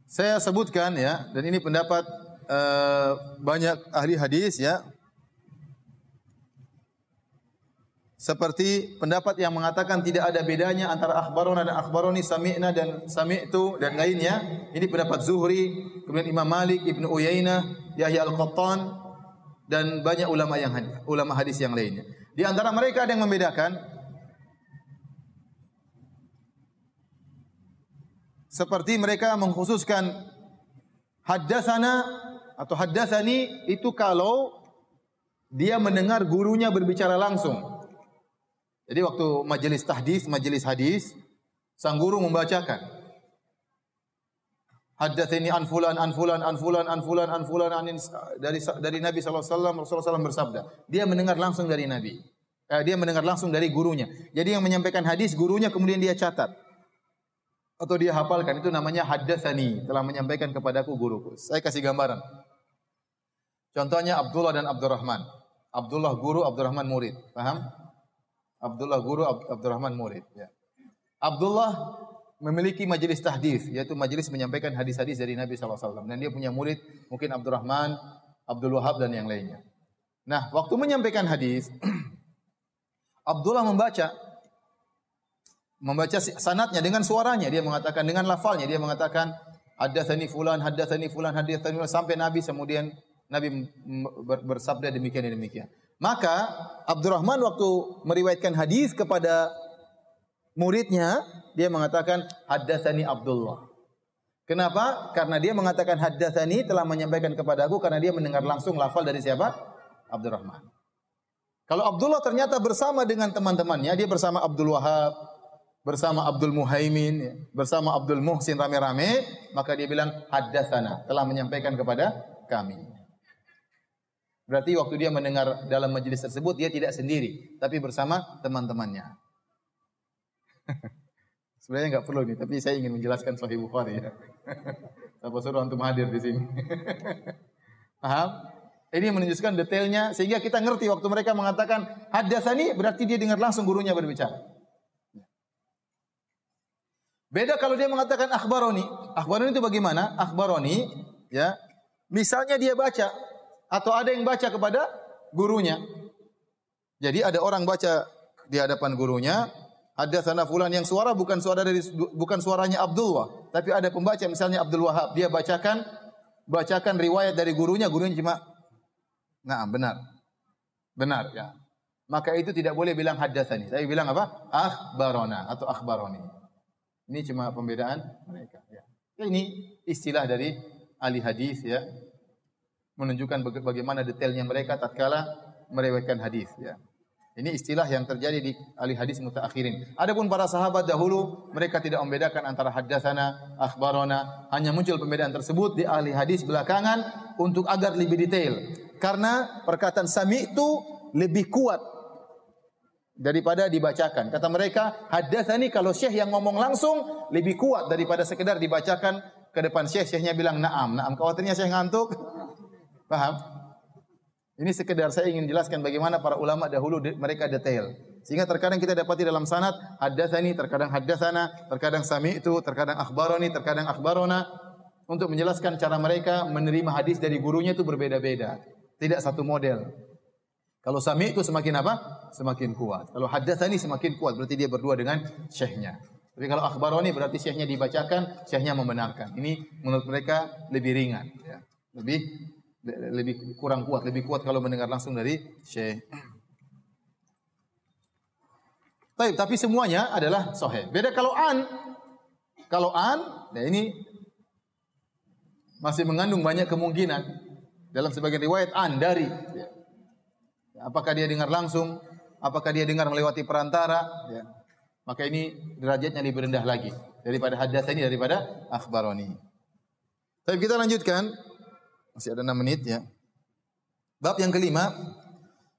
Saya sebutkan ya, dan ini pendapat uh, banyak ahli hadis ya. seperti pendapat yang mengatakan tidak ada bedanya antara akhbarona dan akhbaroni, sami'na dan sami'tu dan lainnya. Ini pendapat Zuhri, kemudian Imam Malik, Ibnu Uyainah, Yahya Al-Qattan dan banyak ulama yang ulama hadis yang lainnya. Di antara mereka ada yang membedakan seperti mereka mengkhususkan haddatsana atau haddatsani itu kalau dia mendengar gurunya berbicara langsung. Jadi waktu majelis tahdis, majelis hadis, sang guru membacakan. Haddatsani an fulan an fulan an fulan an fulan an fulan an dari dari Nabi sallallahu alaihi wasallam Rasulullah SAW bersabda. Dia mendengar langsung dari Nabi. Eh, dia mendengar langsung dari gurunya. Jadi yang menyampaikan hadis gurunya kemudian dia catat atau dia hafalkan itu namanya haddatsani telah menyampaikan kepadaku guruku. Saya kasih gambaran. Contohnya Abdullah dan Abdurrahman. Abdullah guru, Abdurrahman murid. Paham? Abdullah guru, Abdurrahman murid. Ya. Abdullah memiliki majelis tahdis, yaitu majelis menyampaikan hadis-hadis dari Nabi SAW. Dan dia punya murid, mungkin Abdurrahman, Abdul Wahab, dan yang lainnya. Nah, waktu menyampaikan hadis, Abdullah membaca, membaca sanatnya dengan suaranya. Dia mengatakan dengan lafalnya, dia mengatakan, Haddatsani fulan, haddatsani fulan, haddatsani fulan sampai Nabi kemudian Nabi bersabda demikian dan demikian. Maka Abdurrahman waktu meriwayatkan hadis kepada muridnya, dia mengatakan haddatsani Abdullah. Kenapa? Karena dia mengatakan haddatsani telah menyampaikan kepadaku karena dia mendengar langsung lafal dari siapa? Abdurrahman. Kalau Abdullah ternyata bersama dengan teman-temannya, dia bersama Abdul Wahab, bersama Abdul Muhaimin, bersama Abdul Muhsin rame-rame, maka dia bilang haddatsana, telah menyampaikan kepada kami. Berarti waktu dia mendengar dalam majelis tersebut dia tidak sendiri, tapi bersama teman-temannya. Sebenarnya nggak perlu nih, tapi saya ingin menjelaskan Sahih Bukhari ya. Apa suruh untuk hadir di sini? Paham? Ini menunjukkan detailnya sehingga kita ngerti waktu mereka mengatakan hadasani berarti dia dengar langsung gurunya berbicara. Beda kalau dia mengatakan akhbaroni. Akhbaroni itu bagaimana? Akhbaroni ya. Misalnya dia baca atau ada yang baca kepada gurunya. Jadi ada orang baca di hadapan gurunya, ada sana fulan yang suara bukan suara dari bukan suaranya Abdullah, tapi ada pembaca misalnya Abdul Wahab, dia bacakan bacakan riwayat dari gurunya, gurunya cuma Nah, benar. Benar ya. Maka itu tidak boleh bilang haddatsani. Tapi bilang apa? Akhbarona atau akhbaroni. Ini cuma pembedaan mereka ya. Ini istilah dari ahli hadis ya menunjukkan bagaimana detailnya mereka tatkala meriwayatkan hadis ya. Ini istilah yang terjadi di ahli hadis mutaakhirin. Adapun para sahabat dahulu mereka tidak membedakan antara haddatsana, akhbarona, hanya muncul pembedaan tersebut di ahli hadis belakangan untuk agar lebih detail. Karena perkataan sami itu lebih kuat daripada dibacakan. Kata mereka, haddatsani kalau syekh yang ngomong langsung lebih kuat daripada sekedar dibacakan ke depan syekh, syekhnya bilang na'am. Na'am khawatirnya syekh ngantuk, Paham? Ini sekedar saya ingin jelaskan bagaimana para ulama dahulu mereka detail. Sehingga terkadang kita dapati dalam sanad haddatsani, terkadang haddatsana, terkadang sami itu, terkadang akhbaroni, terkadang akhbarona untuk menjelaskan cara mereka menerima hadis dari gurunya itu berbeda-beda. Tidak satu model. Kalau sami itu semakin apa? Semakin kuat. Kalau haddatsani semakin kuat, berarti dia berdua dengan syekhnya. Tapi kalau akhbaroni berarti syekhnya dibacakan, syekhnya membenarkan. Ini menurut mereka lebih ringan. Ya. Lebih lebih kurang kuat, lebih kuat kalau mendengar langsung dari syekh. Tapi, tapi semuanya adalah sahih. Beda kalau an. Kalau an, ya ini masih mengandung banyak kemungkinan. Dalam sebagian riwayat an dari. Ya. Apakah dia dengar langsung? Apakah dia dengar melewati perantara? Ya. Maka ini derajatnya lebih rendah lagi daripada hadas ini daripada akhbaroni. Tapi kita lanjutkan. Masih ada 6 menit ya. Bab yang kelima,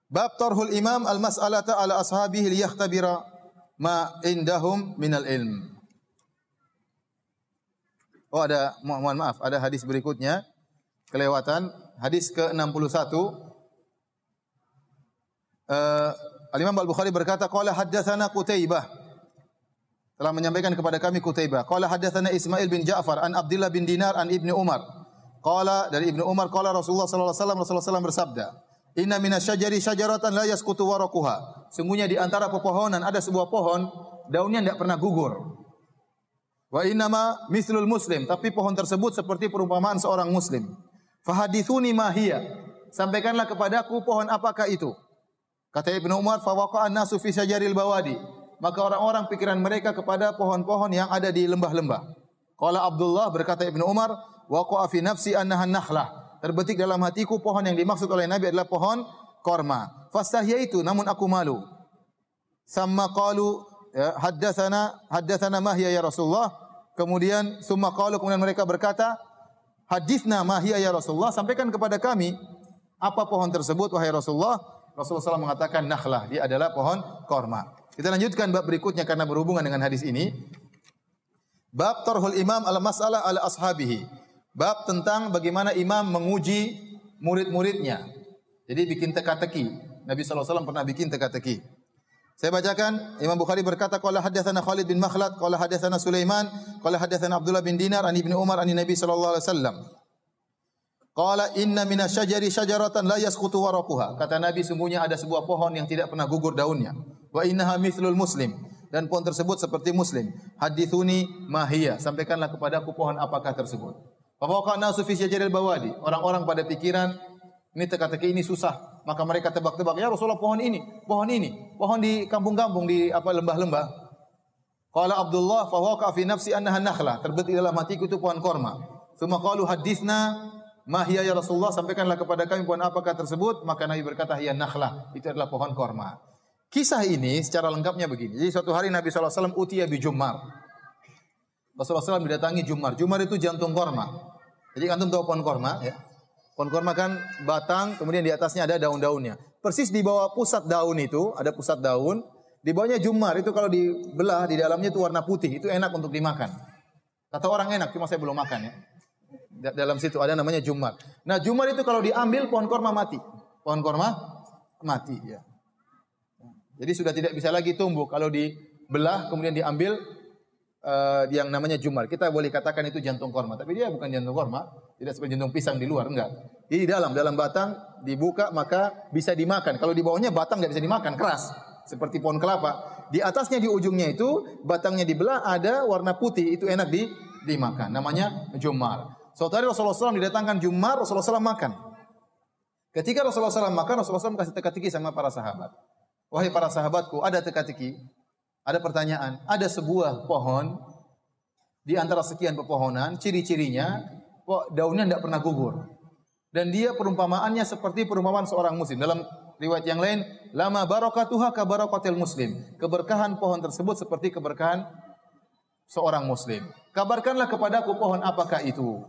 bab tarhul imam al-mas'alata ala ashabihi liyakhtabira ma indahum minal ilm. Oh ada mohon maaf, ada hadis berikutnya. Kelewatan hadis ke-61. Uh, Al-Imam Al-Bukhari berkata qala haddatsana Qutaibah telah menyampaikan kepada kami Qutaibah qala haddatsana Ismail bin Ja'far an Abdullah bin Dinar an Ibnu Umar Qala dari Ibnu Umar qala Rasulullah sallallahu alaihi wasallam Rasulullah SAW bersabda, Inna minasyajari syajaratan la yasqutu waraquha. Sungguhnya di antara pepohonan ada sebuah pohon daunnya tidak pernah gugur. Wa innama mislul muslim, tapi pohon tersebut seperti perumpamaan seorang muslim. Fahadithuni ma hiya. Sampaikanlah kepadaku pohon apakah itu? Kata Ibnu Umar, fawaqa'an nasu fi syajaril bawadi. Maka orang-orang pikiran mereka kepada pohon-pohon yang ada di lembah-lembah. Qala Abdullah berkata Ibnu Umar, waqa'a fi nafsi annaha nakhlah terbetik dalam hatiku pohon yang dimaksud oleh Nabi adalah pohon korma. Fastahya itu, namun aku malu. Sama qalu ya, haddatsana haddatsana mahya ya Rasulullah. Kemudian summa qalu kemudian mereka berkata, hadisna mahya ya Rasulullah, sampaikan kepada kami apa pohon tersebut wahai Rasulullah. Rasulullah SAW mengatakan nakhlah, dia adalah pohon korma. Kita lanjutkan bab berikutnya karena berhubungan dengan hadis ini. Bab tarhul imam al masalah ala ashabihi. Bab tentang bagaimana imam menguji murid-muridnya. Jadi bikin teka-teki. Nabi SAW pernah bikin teka-teki. Saya bacakan Imam Bukhari berkata qala hadatsana Khalid bin Makhlad qala hadatsana Sulaiman qala hadatsana Abdullah bin Dinar an Ibnu Umar an Nabi sallallahu alaihi wasallam Qala inna minasyajari syajaratan la yasqutu waraquha. Kata Nabi sungguhnya ada sebuah pohon yang tidak pernah gugur daunnya. Wa innaha mithlul muslim. Dan pohon tersebut seperti muslim. Hadithuni mahiyya. Sampaikanlah kepadaku pohon apakah tersebut. Fawaqa nasu fi syajaril bawadi. Orang-orang pada pikiran ini teka-teki ini susah. Maka mereka tebak-tebak, ya Rasulullah pohon ini, pohon ini, pohon di kampung-kampung di apa lembah-lembah. Qala Abdullah fawaqa fi nafsi annaha nakhla. Terbetik dalam hatiku itu pohon korma. Tsumma qalu hadithna ma hiya ya Rasulullah sampaikanlah kepada kami pohon apakah tersebut maka Nabi berkata hiya nakhlah itu adalah pohon korma. Kisah ini secara lengkapnya begini. Jadi suatu hari Nabi SAW utia bi Jummar. Rasulullah SAW didatangi Jumar. Jumar itu jantung korma. Jadi antum tahu pohon korma ya. Pohon korma kan batang, kemudian di atasnya ada daun-daunnya. Persis di bawah pusat daun itu, ada pusat daun. Di bawahnya jumar, itu kalau dibelah, di dalamnya itu warna putih. Itu enak untuk dimakan. Kata orang enak, cuma saya belum makan ya. Dalam situ ada namanya jumar. Nah jumar itu kalau diambil, pohon korma mati. Pohon korma mati ya. Jadi sudah tidak bisa lagi tumbuh. Kalau dibelah, kemudian diambil, uh, yang namanya jumar. Kita boleh katakan itu jantung korma, tapi dia bukan jantung korma, tidak seperti jantung pisang di luar, enggak. Di dalam, dalam batang dibuka maka bisa dimakan. Kalau di bawahnya batang nggak bisa dimakan, keras. Seperti pohon kelapa. Di atasnya di ujungnya itu batangnya dibelah ada warna putih, itu enak di dimakan. Namanya jumar. Suatu hari Rasulullah SAW didatangkan jumar, Rasulullah SAW makan. Ketika Rasulullah SAW makan, Rasulullah SAW kasih teka-teki sama para sahabat. Wahai para sahabatku, ada teka-teki ada pertanyaan, ada sebuah pohon di antara sekian pepohonan, ciri-cirinya daunnya tidak pernah gugur. Dan dia perumpamaannya seperti perumpamaan seorang muslim. Dalam riwayat yang lain, lama barakatuha ka barakatil muslim. Keberkahan pohon tersebut seperti keberkahan seorang muslim. Kabarkanlah kepadaku pohon apakah itu.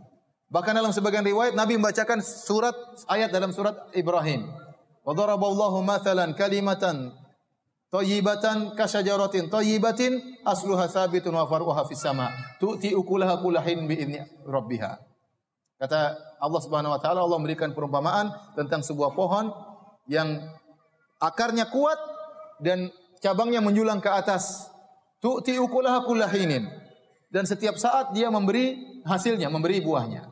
Bahkan dalam sebagian riwayat Nabi membacakan surat ayat dalam surat Ibrahim. Wa daraballahu mathalan kalimatan Tayyibatan kasyajaratin tayyibatin asluha sabitun wa faruha fis sama. Tu'ti ukulaha kulahin bi idni rabbiha. Kata Allah Subhanahu wa taala Allah memberikan perumpamaan tentang sebuah pohon yang akarnya kuat dan cabangnya menjulang ke atas. Tu'ti ukulaha kulahinin. Dan setiap saat dia memberi hasilnya, memberi buahnya.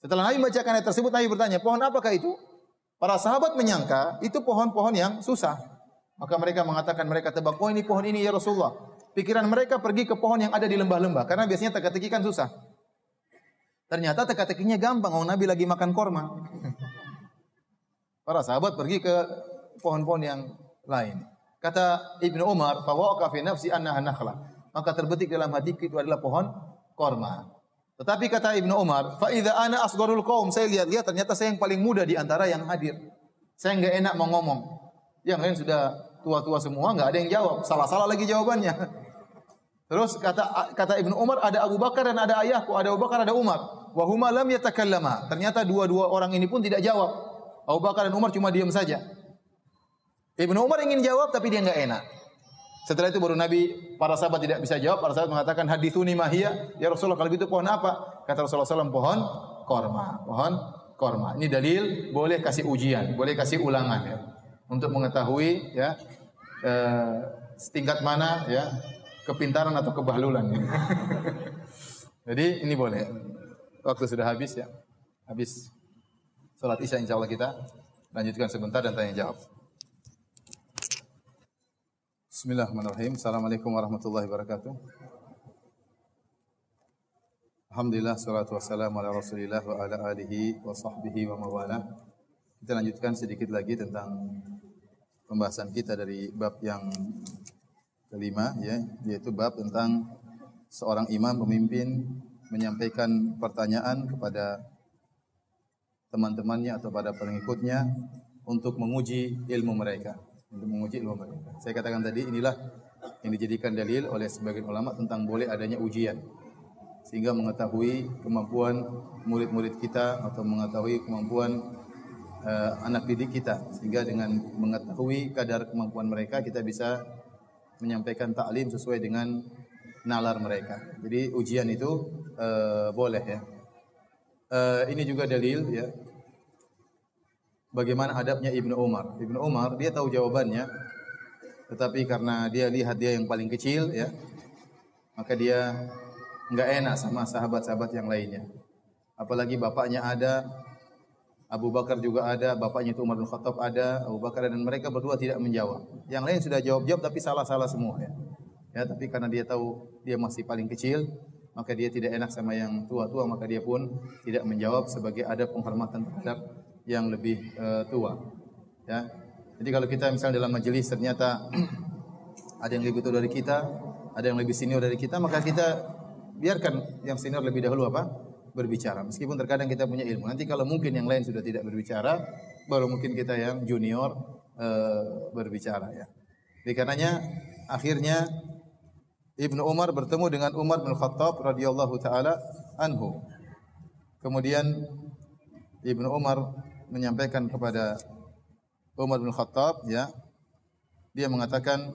Setelah Nabi membacakan ayat tersebut, Nabi bertanya, pohon apakah itu? Para sahabat menyangka itu pohon-pohon yang susah. Maka mereka mengatakan mereka tebak, oh ini pohon ini ya Rasulullah. Pikiran mereka pergi ke pohon yang ada di lembah-lembah. Karena biasanya teka-teki kan susah. Ternyata teka-tekinya gampang. Oh Nabi lagi makan korma. Para sahabat pergi ke pohon-pohon yang lain. Kata Ibnu Umar, "Fawaqa fi nafsi annaha nakhla." Maka terbetik dalam hatiku itu adalah pohon korma. Tetapi kata Ibnu Umar, "Fa idza ana asgharul qaum," saya lihat-lihat ternyata saya yang paling muda di antara yang hadir. Saya enggak enak mau ngomong. Yang lain sudah tua-tua semua, nggak ada yang jawab. Salah-salah lagi jawabannya. Terus kata kata Ibnu Umar ada Abu Bakar dan ada ayahku, ada Abu Bakar ada Umar. Wa huma lam yatakallama. Ternyata dua-dua orang ini pun tidak jawab. Abu Bakar dan Umar cuma diam saja. Ibnu Umar ingin jawab tapi dia nggak enak. Setelah itu baru Nabi para sahabat tidak bisa jawab. Para sahabat mengatakan hadithuni mahia. Ya Rasulullah kalau gitu pohon apa? Kata Rasulullah SAW pohon korma. Pohon korma. Ini dalil boleh kasih ujian, boleh kasih ulangan ya untuk mengetahui ya eh, setingkat mana ya kepintaran atau kebahlulan. Jadi ini boleh. Waktu sudah habis ya. Habis sholat isya insya Allah kita Lanjutkan sebentar dan tanya jawab. Bismillahirrahmanirrahim. Assalamualaikum warahmatullahi wabarakatuh. Alhamdulillah salatu wassalamu ala Rasulillah wa ala alihi wa sahbihi wa mawala. Kita lanjutkan sedikit lagi tentang pembahasan kita dari bab yang kelima ya, yaitu bab tentang seorang imam pemimpin menyampaikan pertanyaan kepada teman-temannya atau pada pengikutnya untuk menguji ilmu mereka, untuk menguji ilmu mereka. Saya katakan tadi inilah yang dijadikan dalil oleh sebagian ulama tentang boleh adanya ujian sehingga mengetahui kemampuan murid-murid kita atau mengetahui kemampuan uh, anak didik kita sehingga dengan mengetahui kadar kemampuan mereka kita bisa menyampaikan taklim sesuai dengan nalar mereka. Jadi ujian itu uh, boleh ya. Uh, ini juga dalil ya. Bagaimana adabnya Ibnu Umar. Ibnu Umar dia tahu jawabannya tetapi karena dia lihat dia yang paling kecil ya maka dia nggak enak sama sahabat-sahabat yang lainnya. Apalagi bapaknya ada, Abu Bakar juga ada, bapaknya itu Umar bin Khattab ada, Abu Bakar dan mereka berdua tidak menjawab. Yang lain sudah jawab-jawab tapi salah-salah semua ya. Ya, tapi karena dia tahu dia masih paling kecil, maka dia tidak enak sama yang tua-tua, maka dia pun tidak menjawab sebagai ada penghormatan terhadap yang lebih uh, tua. Ya. Jadi kalau kita misalnya dalam majelis ternyata ada yang lebih tua dari kita, ada yang lebih senior dari kita, maka kita biarkan yang senior lebih dahulu apa? Berbicara. Meskipun terkadang kita punya ilmu. Nanti kalau mungkin yang lain sudah tidak berbicara, baru mungkin kita yang junior uh, berbicara ya. Jadi karenanya akhirnya Ibnu Umar bertemu dengan Umar bin Khattab radhiyallahu taala anhu. Kemudian Ibnu Umar menyampaikan kepada Umar bin Khattab ya dia mengatakan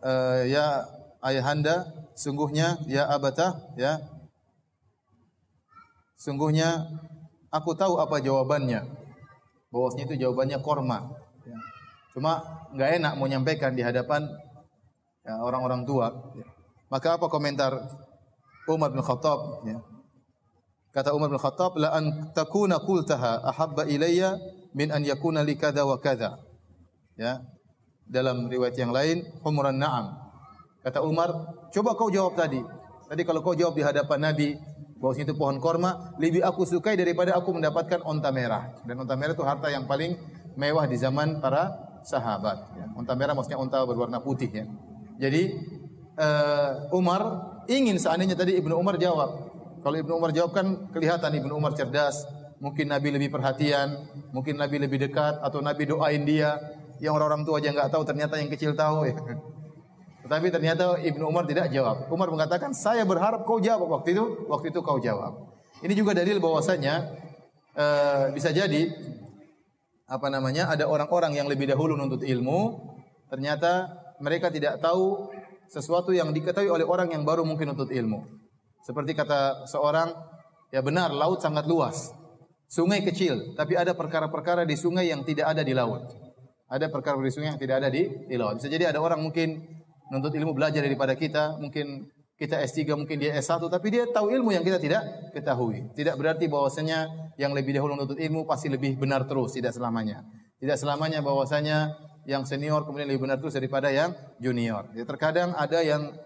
e, ya ayahanda sungguhnya ya abata ya sungguhnya aku tahu apa jawabannya bahwasanya itu jawabannya korma ya. cuma nggak enak mau nyampaikan di hadapan ya, orang-orang tua ya. maka apa komentar Umar bin Khattab ya. kata Umar bin Khattab la an takuna qultaha ahabba ilayya min an yakuna li wa kadza ya dalam riwayat yang lain humran na'am Kata Umar, coba kau jawab tadi. Tadi kalau kau jawab di hadapan Nabi, bahwa itu pohon korma, lebih aku sukai daripada aku mendapatkan onta merah. Dan onta merah itu harta yang paling mewah di zaman para sahabat. Ya. Onta merah maksudnya onta berwarna putih ya. Jadi uh, Umar ingin seandainya tadi Ibnu Umar jawab. Kalau Ibnu Umar jawab kan kelihatan Ibnu Umar cerdas, mungkin Nabi lebih perhatian, mungkin Nabi lebih dekat, atau Nabi doain dia. Yang orang-orang tua aja nggak tahu, ternyata yang kecil tahu. Ya. Tetapi ternyata Ibnu Umar tidak jawab. Umar mengatakan, saya berharap kau jawab waktu itu. Waktu itu kau jawab. Ini juga dalil bahwasanya uh, bisa jadi apa namanya ada orang-orang yang lebih dahulu menuntut ilmu, ternyata mereka tidak tahu sesuatu yang diketahui oleh orang yang baru mungkin menuntut ilmu. Seperti kata seorang, ya benar laut sangat luas, sungai kecil, tapi ada perkara-perkara di sungai yang tidak ada di laut. Ada perkara di sungai yang tidak ada di, di laut. Bisa jadi ada orang mungkin menuntut ilmu belajar daripada kita, mungkin kita S3, mungkin dia S1, tapi dia tahu ilmu yang kita tidak ketahui. Tidak berarti bahwasanya yang lebih dahulu menuntut ilmu pasti lebih benar terus, tidak selamanya. Tidak selamanya bahwasanya yang senior kemudian lebih benar terus daripada yang junior. Ya, terkadang ada yang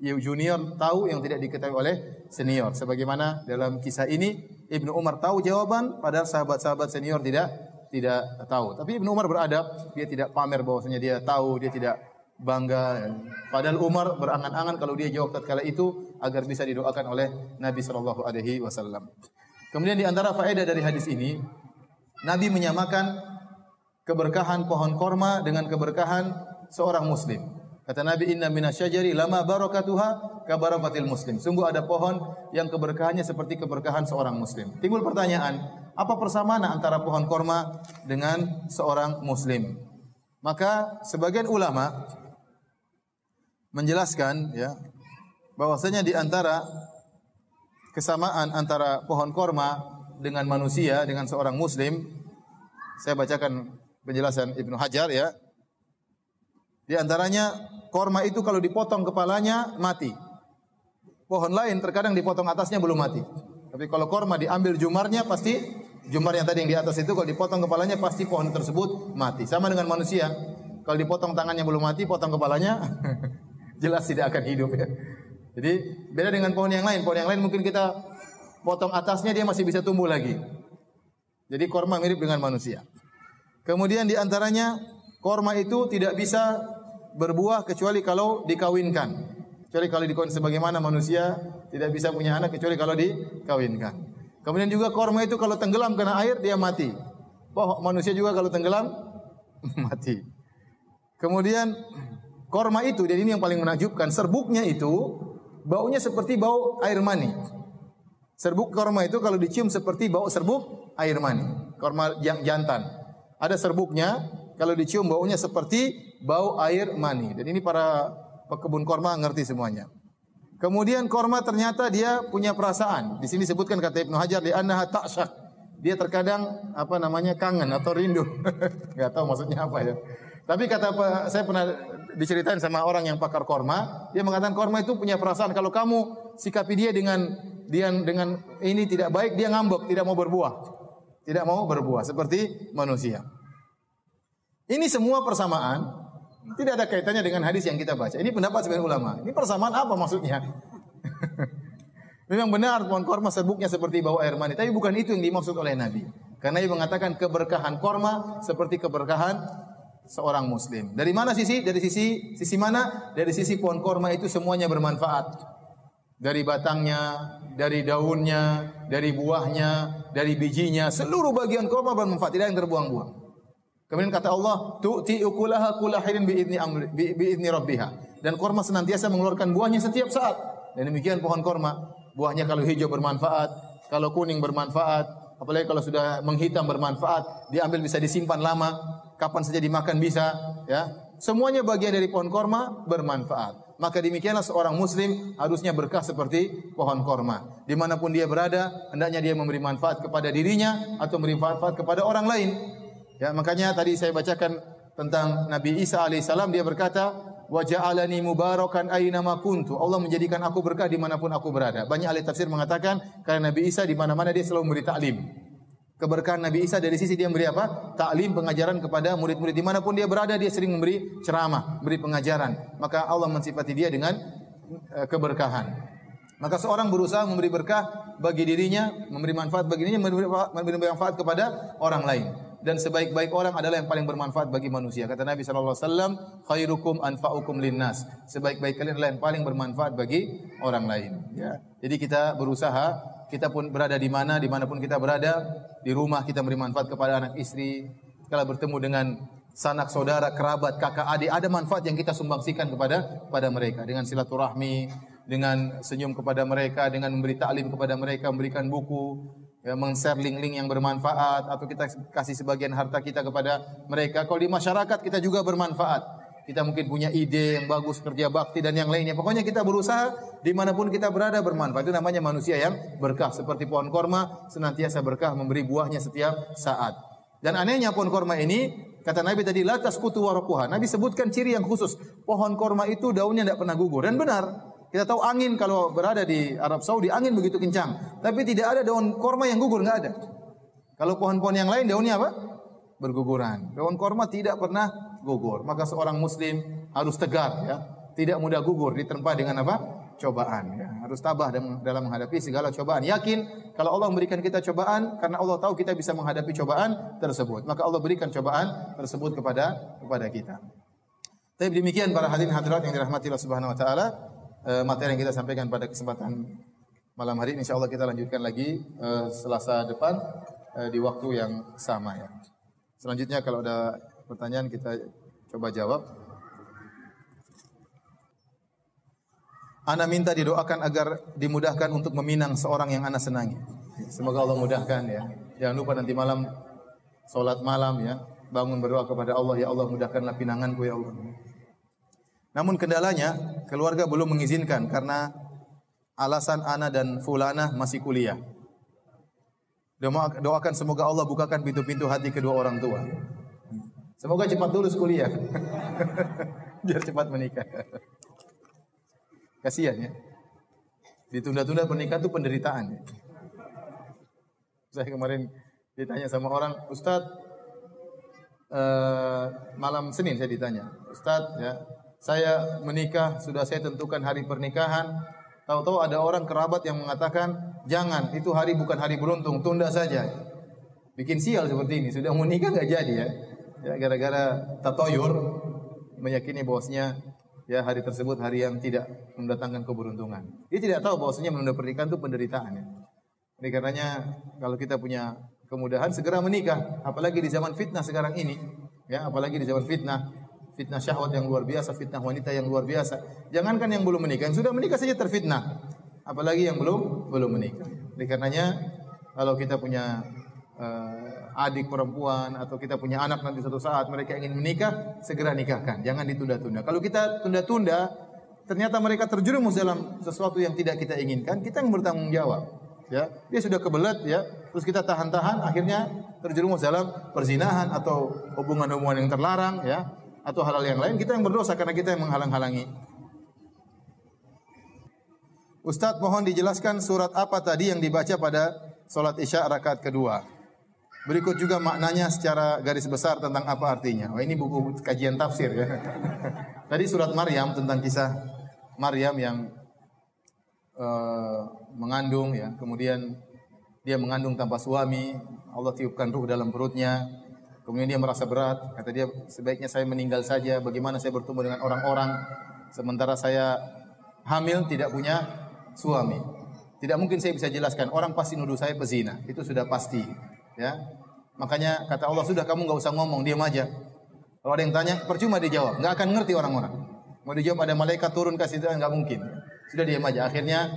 junior tahu yang tidak diketahui oleh senior. Sebagaimana dalam kisah ini Ibnu Umar tahu jawaban padahal sahabat-sahabat senior tidak tidak tahu. Tapi Ibnu Umar beradab, dia tidak pamer bahwasanya dia tahu, dia tidak bangga. Padahal Umar berangan-angan kalau dia jawab tatkala itu agar bisa didoakan oleh Nabi Shallallahu Alaihi Wasallam. Kemudian di antara faedah dari hadis ini, Nabi menyamakan keberkahan pohon korma dengan keberkahan seorang Muslim. Kata Nabi, Inna minasyajari lama barakatuha kabarakatil muslim. Sungguh ada pohon yang keberkahannya seperti keberkahan seorang muslim. Timbul pertanyaan, apa persamaan antara pohon korma dengan seorang muslim? Maka sebagian ulama menjelaskan ya bahwasanya di antara kesamaan antara pohon korma dengan manusia dengan seorang muslim saya bacakan penjelasan Ibnu Hajar ya di antaranya korma itu kalau dipotong kepalanya mati pohon lain terkadang dipotong atasnya belum mati tapi kalau korma diambil jumarnya pasti Jumar yang tadi yang di atas itu kalau dipotong kepalanya pasti pohon tersebut mati. Sama dengan manusia. Kalau dipotong tangannya belum mati, potong kepalanya jelas tidak akan hidup ya. Jadi beda dengan pohon yang lain. Pohon yang lain mungkin kita potong atasnya dia masih bisa tumbuh lagi. Jadi korma mirip dengan manusia. Kemudian di antaranya korma itu tidak bisa berbuah kecuali kalau dikawinkan. Kecuali kalau dikawinkan sebagaimana manusia tidak bisa punya anak kecuali kalau dikawinkan. Kemudian juga korma itu kalau tenggelam kena air dia mati. Oh, manusia juga kalau tenggelam mati. Kemudian korma itu dan ini yang paling menakjubkan, serbuknya itu baunya seperti bau air mani. Serbuk korma itu kalau dicium seperti bau serbuk air mani. Korma yang jantan. Ada serbuknya, kalau dicium baunya seperti bau air mani. Dan ini para pekebun korma ngerti semuanya. Kemudian korma ternyata dia punya perasaan. Di sini sebutkan kata Ibnu Hajar di annaha ta'syak. Dia terkadang apa namanya kangen atau rindu. Enggak tahu maksudnya apa ya. Tapi kata saya pernah diceritain sama orang yang pakar korma, dia mengatakan korma itu punya perasaan. Kalau kamu sikapi dia dengan dia dengan ini tidak baik, dia ngambek, tidak mau berbuah. Tidak mau berbuah seperti manusia. Ini semua persamaan tidak ada kaitannya dengan hadis yang kita baca. Ini pendapat sebagian ulama. Ini persamaan apa maksudnya? Memang benar pohon korma serbuknya seperti bau air mani, tapi bukan itu yang dimaksud oleh Nabi. Karena ia mengatakan keberkahan korma seperti keberkahan seorang muslim. Dari mana sisi? Dari sisi sisi mana? Dari sisi pohon korma itu semuanya bermanfaat. Dari batangnya, dari daunnya, dari buahnya, dari bijinya, seluruh bagian korma bermanfaat, tidak yang terbuang-buang. Kemudian kata Allah, tu'ti ukulaha kulahirin biidni amri biidni rabbiha. Dan korma senantiasa mengeluarkan buahnya setiap saat. Dan demikian pohon korma, buahnya kalau hijau bermanfaat, kalau kuning bermanfaat, apalagi kalau sudah menghitam bermanfaat, diambil bisa disimpan lama, kapan saja dimakan bisa, ya. Semuanya bagian dari pohon korma bermanfaat. Maka demikianlah seorang muslim harusnya berkah seperti pohon korma. Di mana pun dia berada, hendaknya dia memberi manfaat kepada dirinya atau memberi manfaat kepada orang lain. Ya, makanya tadi saya bacakan tentang Nabi Isa alaihissalam dia berkata, "Wa ja'alani mubarakan aina ma kuntu." Allah menjadikan aku berkah di mana pun aku berada. Banyak ahli tafsir mengatakan karena Nabi Isa di mana-mana dia selalu memberi taklim. Keberkahan Nabi Isa dari sisi dia memberi apa? Taklim, pengajaran kepada murid-murid di mana pun dia berada dia sering memberi ceramah, memberi pengajaran. Maka Allah mensifati dia dengan uh, keberkahan. Maka seorang berusaha memberi berkah bagi dirinya, memberi manfaat bagi dirinya, memberi manfaat kepada orang lain dan sebaik-baik orang adalah yang paling bermanfaat bagi manusia. Kata Nabi sallallahu alaihi wasallam, khairukum anfa'ukum linnas. Sebaik-baik kalian adalah yang paling bermanfaat bagi orang lain, ya. Jadi kita berusaha, kita pun berada di mana, di mana pun kita berada, di rumah kita beri manfaat kepada anak istri, kalau bertemu dengan sanak saudara, kerabat, kakak, adik, ada manfaat yang kita sumbangsikan kepada pada mereka dengan silaturahmi, dengan senyum kepada mereka, dengan memberi taklim kepada mereka, memberikan buku, ya, meng-share link-link yang bermanfaat atau kita kasih sebagian harta kita kepada mereka. Kalau di masyarakat kita juga bermanfaat. Kita mungkin punya ide yang bagus kerja bakti dan yang lainnya. Pokoknya kita berusaha di mana pun kita berada bermanfaat. Itu namanya manusia yang berkah. Seperti pohon korma senantiasa berkah memberi buahnya setiap saat. Dan anehnya pohon korma ini kata Nabi tadi latas kutu warokuha. Nabi sebutkan ciri yang khusus. Pohon korma itu daunnya tidak pernah gugur dan benar. Kita tahu angin kalau berada di Arab Saudi, angin begitu kencang. Tapi tidak ada daun korma yang gugur, nggak ada. Kalau pohon-pohon yang lain daunnya apa? Berguguran. Daun korma tidak pernah gugur. Maka seorang muslim harus tegar ya. Tidak mudah gugur ditempa dengan apa? Cobaan ya. Harus tabah dalam menghadapi segala cobaan. Yakin kalau Allah memberikan kita cobaan karena Allah tahu kita bisa menghadapi cobaan tersebut. Maka Allah berikan cobaan tersebut kepada kepada kita. Tapi demikian para hadirin hadirat yang dirahmati Allah Subhanahu wa taala uh, materi yang kita sampaikan pada kesempatan malam hari ini insyaallah kita lanjutkan lagi uh, Selasa depan uh, di waktu yang sama ya. Selanjutnya kalau ada pertanyaan kita coba jawab. Ana minta didoakan agar dimudahkan untuk meminang seorang yang ana senangi. Semoga Allah mudahkan ya. Jangan lupa nanti malam salat malam ya, bangun berdoa kepada Allah ya Allah mudahkanlah pinanganku ya Allah. Namun kendalanya keluarga belum mengizinkan karena alasan ana dan fulana masih kuliah. Doakan semoga Allah bukakan pintu-pintu hati kedua orang tua. Semoga cepat lulus kuliah. Biar cepat menikah. Kasihan ya. Ditunda-tunda pernikahan itu penderitaan. Ya. Saya kemarin Ditanya sama orang, Ustadz, uh, malam Senin saya ditanya, Ustadz ya, saya menikah, sudah saya tentukan hari pernikahan, tahu-tahu ada orang kerabat yang mengatakan, jangan, itu hari bukan hari beruntung, tunda saja. Bikin sial seperti ini, sudah menikah nggak jadi ya. Ya gara-gara tatoyur meyakini bahwasanya ya hari tersebut hari yang tidak mendatangkan keberuntungan. Dia tidak tahu bahwasanya menunda pernikahan itu penderitaan ya. Ini karenanya kalau kita punya kemudahan segera menikah, apalagi di zaman fitnah sekarang ini, ya, apalagi di zaman fitnah, fitnah syahwat yang luar biasa, fitnah wanita yang luar biasa. Jangankan yang belum menikah, yang sudah menikah saja terfitnah, apalagi yang belum belum menikah. Oleh karenanya kalau kita punya uh, adik perempuan atau kita punya anak nanti suatu saat mereka ingin menikah, segera nikahkan, jangan ditunda-tunda. Kalau kita tunda-tunda, ternyata mereka terjerumus dalam sesuatu yang tidak kita inginkan, kita yang bertanggung jawab ya dia sudah kebelet ya terus kita tahan-tahan akhirnya terjerumus dalam perzinahan atau hubungan-hubungan yang terlarang ya atau hal-hal yang lain kita yang berdosa karena kita yang menghalang-halangi Ustadz mohon dijelaskan surat apa tadi yang dibaca pada sholat isya rakaat kedua. Berikut juga maknanya secara garis besar tentang apa artinya. Wah ini buku kajian tafsir ya. tadi surat Maryam tentang kisah Maryam yang uh, mengandung ya, kemudian dia mengandung tanpa suami, Allah tiupkan ruh dalam perutnya, kemudian dia merasa berat, kata dia sebaiknya saya meninggal saja, bagaimana saya bertemu dengan orang-orang sementara saya hamil tidak punya suami. Tidak mungkin saya bisa jelaskan, orang pasti nuduh saya pezina, itu sudah pasti. Ya, Makanya kata Allah sudah kamu nggak usah ngomong, diam aja. Kalau ada yang tanya, percuma dijawab, nggak akan ngerti orang-orang. Mau dijawab ada malaikat turun kasih itu nggak mungkin. Sudah diam aja. Akhirnya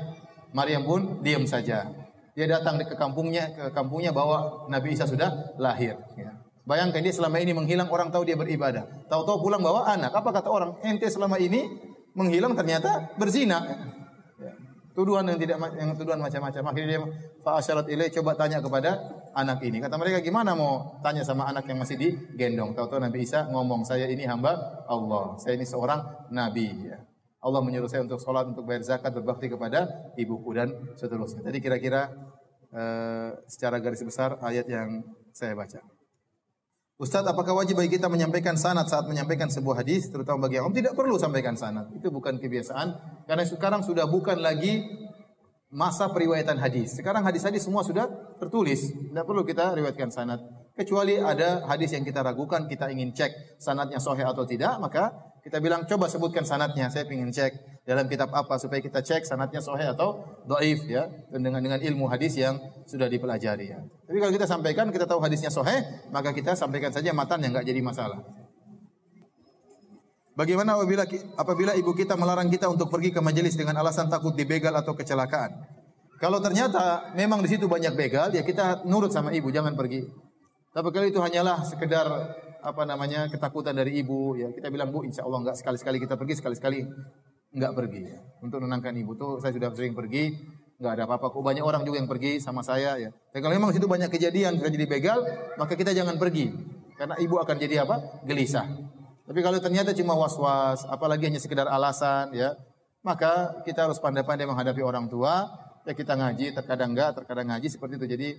Maryam pun diam saja. Dia datang ke kampungnya, ke kampungnya bawa Nabi Isa sudah lahir. Ya. Bayangkan dia selama ini menghilang, orang tahu dia beribadah. Tahu-tahu pulang bawa anak. Apa kata orang? Ente selama ini menghilang ternyata berzina. Ya. Tuduhan yang tidak yang tuduhan macam-macam. Akhirnya dia fa'asyarat ilai coba tanya kepada anak ini. Kata mereka gimana mau tanya sama anak yang masih digendong. Tahu-tahu Nabi Isa ngomong, saya ini hamba Allah. Saya ini seorang nabi. Ya. Allah menyuruh saya untuk sholat, untuk bayar zakat, berbakti kepada ibuku dan seterusnya. Jadi kira-kira uh, secara garis besar ayat yang saya baca. Ustaz, apakah wajib bagi kita menyampaikan sanad saat menyampaikan sebuah hadis, terutama bagi awam? Tidak perlu sampaikan sanad. Itu bukan kebiasaan. Karena sekarang sudah bukan lagi masa periwayatan hadis. Sekarang hadis-hadis semua sudah tertulis. Tidak perlu kita riwayatkan sanad. Kecuali ada hadis yang kita ragukan, kita ingin cek sanadnya sahih atau tidak, maka kita bilang coba sebutkan sanatnya. Saya ingin cek dalam kitab apa supaya kita cek sanatnya sahih atau doif ya dengan dengan ilmu hadis yang sudah dipelajari ya. Tapi kalau kita sampaikan kita tahu hadisnya sahih, maka kita sampaikan saja matan yang nggak jadi masalah. Bagaimana apabila apabila ibu kita melarang kita untuk pergi ke majelis dengan alasan takut dibegal atau kecelakaan? Kalau ternyata memang di situ banyak begal, ya kita nurut sama ibu, jangan pergi. Tapi kalau itu hanyalah sekedar apa namanya ketakutan dari ibu ya. Kita bilang bu insya Allah nggak sekali sekali kita pergi sekali sekali nggak pergi. Ya. untuk menenangkan ibu tuh saya sudah sering pergi nggak ada apa-apa. Kok banyak orang juga yang pergi sama saya ya. Tapi kalau memang situ banyak kejadian sudah jadi begal maka kita jangan pergi. Karena ibu akan jadi apa? Gelisah. Tapi kalau ternyata cuma was-was apalagi hanya sekedar alasan ya maka kita harus pandai-pandai menghadapi orang tua. Ya kita ngaji terkadang enggak terkadang ngaji seperti itu. Jadi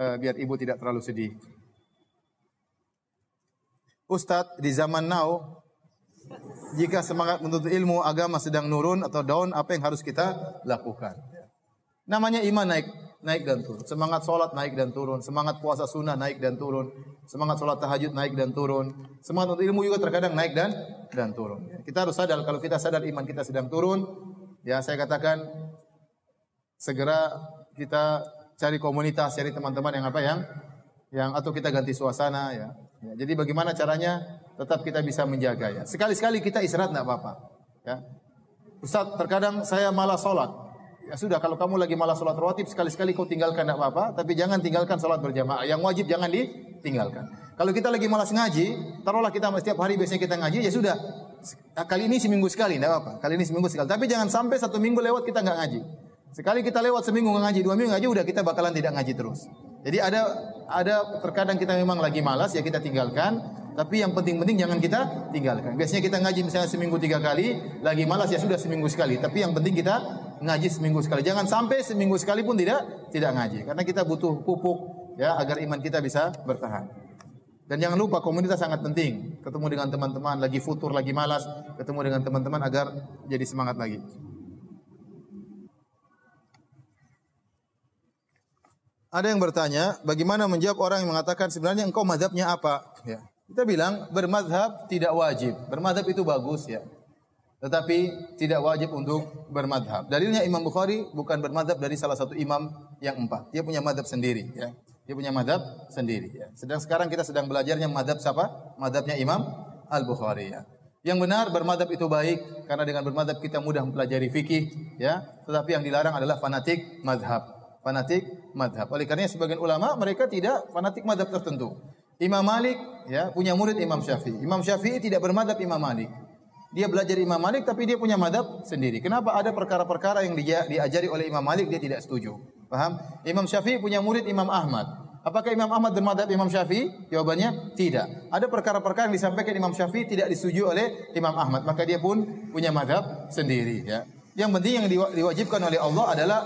uh, biar ibu tidak terlalu sedih Ustadz di zaman now jika semangat menuntut ilmu agama sedang nurun atau down apa yang harus kita lakukan? Namanya iman naik naik dan turun. Semangat sholat naik dan turun. Semangat puasa sunnah naik dan turun. Semangat sholat tahajud naik dan turun. Semangat untuk ilmu juga terkadang naik dan dan turun. Kita harus sadar kalau kita sadar iman kita sedang turun, ya saya katakan segera kita cari komunitas, cari teman-teman yang apa yang yang atau kita ganti suasana ya Ya, jadi bagaimana caranya tetap kita bisa menjaga ya. Sekali-sekali kita istirahat tidak apa-apa. Ya. Ustaz, terkadang saya malas sholat. Ya sudah, kalau kamu lagi malas sholat rawatib, sekali-sekali kau tinggalkan tidak apa-apa. Tapi jangan tinggalkan sholat berjamaah. Yang wajib jangan ditinggalkan. Kalau kita lagi malas ngaji, taruhlah kita setiap hari biasanya kita ngaji, ya sudah. Kali ini seminggu sekali, tidak apa-apa. Kali ini seminggu sekali. Tapi jangan sampai satu minggu lewat kita nggak ngaji. Sekali kita lewat seminggu nggak ngaji, dua minggu ngaji, udah kita bakalan tidak ngaji terus. Jadi ada ada terkadang kita memang lagi malas ya kita tinggalkan. Tapi yang penting-penting jangan kita tinggalkan. Biasanya kita ngaji misalnya seminggu tiga kali, lagi malas ya sudah seminggu sekali. Tapi yang penting kita ngaji seminggu sekali. Jangan sampai seminggu sekali pun tidak tidak ngaji. Karena kita butuh pupuk, ya agar iman kita bisa bertahan. Dan jangan lupa komunitas sangat penting. Ketemu dengan teman-teman, lagi futur, lagi malas, ketemu dengan teman-teman agar jadi semangat lagi. Ada yang bertanya, bagaimana menjawab orang yang mengatakan sebenarnya engkau mazhabnya apa? Ya. Kita bilang bermadhab tidak wajib. Bermadhab itu bagus ya. Tetapi tidak wajib untuk bermadhab. Dalilnya Imam Bukhari bukan bermadhab dari salah satu imam yang empat. Dia punya madhab sendiri. Ya. Dia punya madhab sendiri. Ya. Sedang sekarang kita sedang belajarnya madhab siapa? Madhabnya Imam Al Bukhari. Ya. Yang benar bermadhab itu baik karena dengan bermadhab kita mudah mempelajari fikih. Ya. Tetapi yang dilarang adalah fanatik madhab. Fanatik madhab. Oleh karena sebagian ulama mereka tidak fanatik madhab tertentu. Imam Malik ya punya murid Imam Syafi'i. Imam Syafi'i tidak bermadhab Imam Malik. Dia belajar Imam Malik tapi dia punya madhab sendiri. Kenapa ada perkara-perkara yang dia diajari oleh Imam Malik dia tidak setuju? Paham? Imam Syafi'i punya murid Imam Ahmad. Apakah Imam Ahmad bermadhab Imam Syafi'i? Jawabannya tidak. Ada perkara-perkara yang disampaikan Imam Syafi'i tidak disetujui oleh Imam Ahmad. Maka dia pun punya madhab sendiri. Ya. Yang penting yang diwajibkan oleh Allah adalah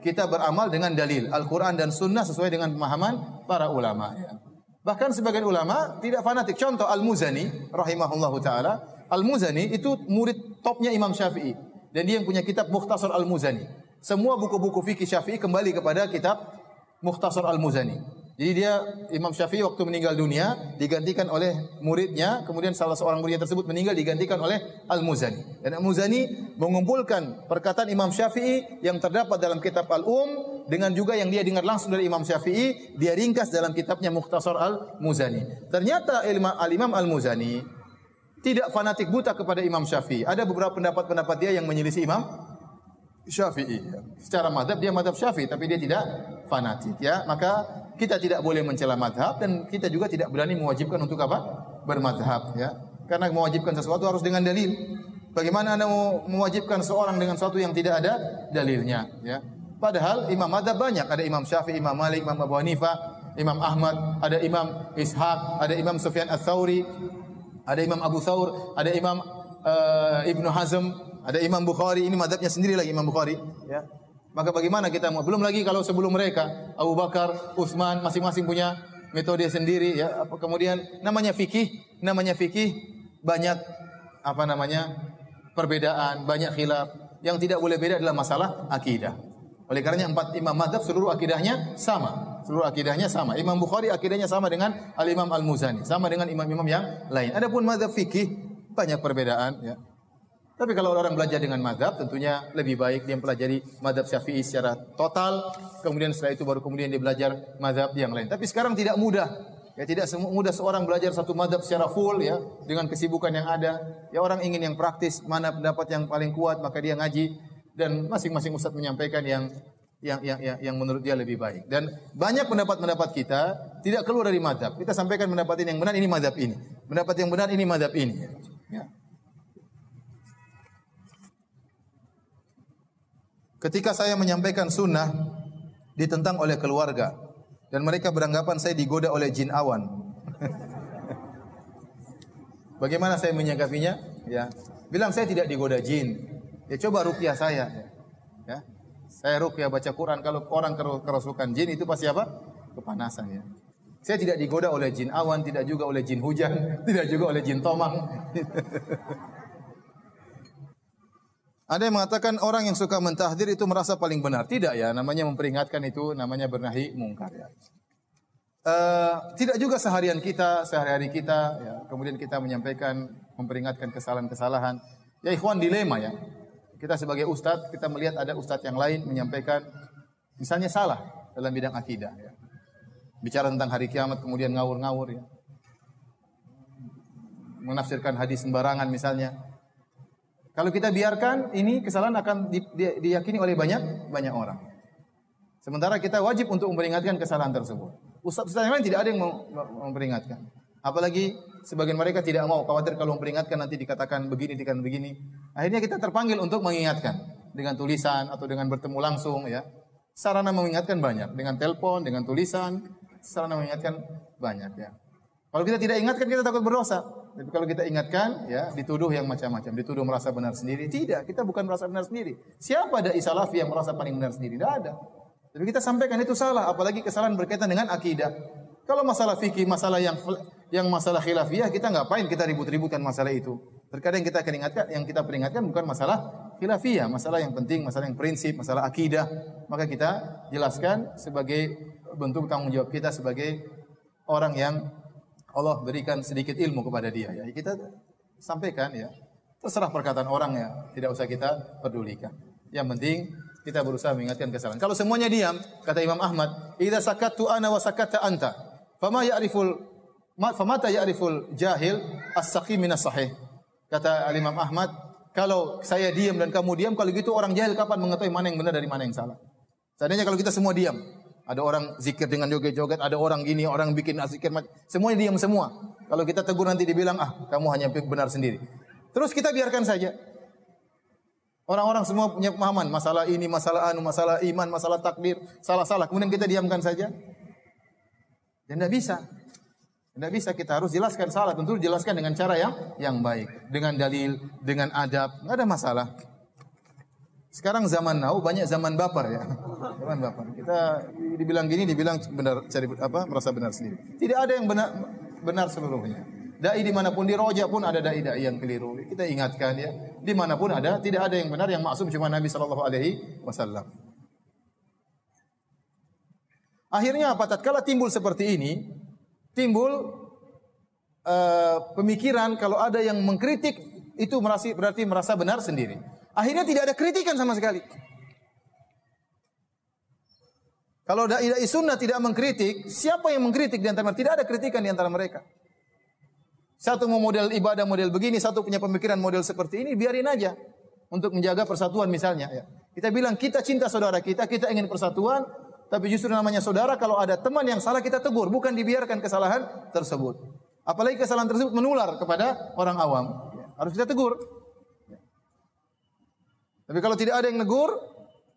kita beramal dengan dalil Al-Quran dan Sunnah sesuai dengan pemahaman para ulama. Bahkan sebagian ulama tidak fanatik. Contoh Al-Muzani rahimahullahu taala. Al-Muzani itu murid topnya Imam Syafi'i dan dia yang punya kitab Mukhtasar Al-Muzani. Semua buku-buku fikih Syafi'i kembali kepada kitab Mukhtasar Al-Muzani. Jadi dia Imam Syafi'i waktu meninggal dunia digantikan oleh muridnya, kemudian salah seorang muridnya tersebut meninggal digantikan oleh Al-Muzani. Dan Al-Muzani mengumpulkan perkataan Imam Syafi'i yang terdapat dalam kitab Al-Um dengan juga yang dia dengar langsung dari Imam Syafi'i, dia ringkas dalam kitabnya Mukhtasar Al-Muzani. Ternyata Al-Imam Al-Muzani tidak fanatik buta kepada Imam Syafi'i. Ada beberapa pendapat-pendapat dia yang menyelisih Imam Syafi'i. Secara madhab dia madhab Syafi'i, tapi dia tidak fanatik. Ya, maka kita tidak boleh mencela madhab dan kita juga tidak berani mewajibkan untuk apa? Bermadhab. Ya, karena mewajibkan sesuatu harus dengan dalil. Bagaimana anda mau mewajibkan seorang dengan sesuatu yang tidak ada dalilnya? Ya, padahal imam madhab banyak. Ada Imam Syafi'i, Imam Malik, Imam Abu Hanifah, Imam Ahmad, ada Imam Ishaq, ada Imam Sufyan Ats-Tsauri, ada Imam Abu Thawr, ada Imam uh, Ibnu Hazm, ada Imam Bukhari, ini madhabnya sendiri lagi Imam Bukhari. Ya. Maka bagaimana kita mau? Belum lagi kalau sebelum mereka, Abu Bakar, Utsman, masing-masing punya metode sendiri. Ya. Kemudian namanya fikih, namanya fikih banyak apa namanya perbedaan, banyak khilaf. Yang tidak boleh beda adalah masalah akidah. Oleh karenanya empat imam madhab seluruh akidahnya sama. Seluruh akidahnya sama. Imam Bukhari akidahnya sama dengan Al-Imam Al-Muzani. Sama dengan imam-imam yang lain. Adapun madhab fikih banyak perbedaan. Ya. Tapi kalau orang belajar dengan madhab, tentunya lebih baik dia mempelajari madhab syafi'i secara total. Kemudian setelah itu baru kemudian dia belajar madhab yang lain. Tapi sekarang tidak mudah. Ya tidak mudah seorang belajar satu madhab secara full ya dengan kesibukan yang ada. Ya orang ingin yang praktis, mana pendapat yang paling kuat maka dia ngaji dan masing-masing ustaz menyampaikan yang yang, yang yang yang menurut dia lebih baik. Dan banyak pendapat-pendapat kita tidak keluar dari madhab. Kita sampaikan pendapat ini yang benar ini madhab ini. Pendapat yang benar ini madhab ini. Ya. Ketika saya menyampaikan sunnah ditentang oleh keluarga dan mereka beranggapan saya digoda oleh jin awan. Bagaimana saya menyikapinya? Ya, bilang saya tidak digoda jin. Ya coba rukyah saya. Ya, saya rukyah baca Quran kalau orang kerasukan jin itu pasti apa? Kepanasan ya. Saya tidak digoda oleh jin awan, tidak juga oleh jin hujan, tidak juga oleh jin tomang. Ada yang mengatakan orang yang suka mentahdir itu merasa paling benar. Tidak ya, namanya memperingatkan itu namanya bernahi mungkar ya. Uh, tidak juga seharian kita, sehari-hari kita, ya, kemudian kita menyampaikan, memperingatkan kesalahan-kesalahan. Ya ikhwan dilema ya. Kita sebagai ustadz, kita melihat ada ustadz yang lain menyampaikan, misalnya salah dalam bidang akidah. Ya. Bicara tentang hari kiamat, kemudian ngawur-ngawur ya. Menafsirkan hadis sembarangan misalnya. Kalau kita biarkan ini kesalahan akan di, di, diyakini oleh banyak banyak orang. Sementara kita wajib untuk memperingatkan kesalahan tersebut. Ustaz-ustaz yang lain tidak ada yang memperingatkan. Apalagi sebagian mereka tidak mau khawatir kalau memperingatkan nanti dikatakan begini dikatakan begini. Akhirnya kita terpanggil untuk mengingatkan dengan tulisan atau dengan bertemu langsung ya. Sarana mengingatkan banyak dengan telepon, dengan tulisan, sarana mengingatkan banyak ya. Kalau kita tidak ingatkan kita takut berdosa. Tapi kalau kita ingatkan, ya dituduh yang macam-macam, dituduh merasa benar sendiri. Tidak, kita bukan merasa benar sendiri. Siapa ada isalafi yang merasa paling benar sendiri? Tidak ada. Tapi kita sampaikan itu salah, apalagi kesalahan berkaitan dengan akidah. Kalau masalah fikih, masalah yang yang masalah khilafiyah, kita ngapain kita ribut-ributkan masalah itu. Terkadang kita ingatkan, yang kita peringatkan bukan masalah khilafiyah, masalah yang penting, masalah yang prinsip, masalah akidah. Maka kita jelaskan sebagai bentuk tanggung jawab kita sebagai orang yang Allah berikan sedikit ilmu kepada dia. Ya, kita sampaikan ya. Terserah perkataan orang ya, tidak usah kita pedulikan. Yang penting kita berusaha mengingatkan kesalahan. Kalau semuanya diam, kata Imam Ahmad, "Idza sakattu ana wa sakatta anta, fama ya'riful famata ya'riful jahil as-saqim min sahih Kata Imam Ahmad, kalau saya diam dan kamu diam, kalau gitu orang jahil kapan mengetahui mana yang benar dari mana yang salah? Seandainya kalau kita semua diam, ada orang zikir dengan joget-joget, ada orang gini, orang bikin zikir, semuanya diam semua. Kalau kita tegur nanti dibilang, ah kamu hanya benar sendiri. Terus kita biarkan saja. Orang-orang semua punya pemahaman masalah ini, masalah anu, masalah iman, masalah takdir, salah-salah. Kemudian kita diamkan saja. Dan tidak bisa. Tidak bisa kita harus jelaskan salah. Tentu jelaskan dengan cara yang yang baik, dengan dalil, dengan adab, nggak ada masalah. Sekarang zaman now banyak zaman baper ya. Zaman baper. Kita dibilang gini, dibilang benar cari apa merasa benar sendiri. Tidak ada yang benar benar seluruhnya. Dai di mana pun di roja pun ada dai dai yang keliru. Kita ingatkan ya, di mana pun ada, tidak ada yang benar yang maksum cuma Nabi Shallallahu Alaihi Wasallam. Akhirnya apa? Tatkala timbul seperti ini, timbul uh, pemikiran kalau ada yang mengkritik itu merasa, berarti merasa benar sendiri. Akhirnya tidak ada kritikan sama sekali. Kalau dai dai sunnah tidak mengkritik, siapa yang mengkritik di antara mereka? Tidak ada kritikan di antara mereka. Satu mau model ibadah model begini, satu punya pemikiran model seperti ini, biarin aja untuk menjaga persatuan misalnya. Ya. Kita bilang kita cinta saudara kita, kita ingin persatuan, tapi justru namanya saudara kalau ada teman yang salah kita tegur, bukan dibiarkan kesalahan tersebut. Apalagi kesalahan tersebut menular kepada orang awam, ya. harus kita tegur. Tapi kalau tidak ada yang negur,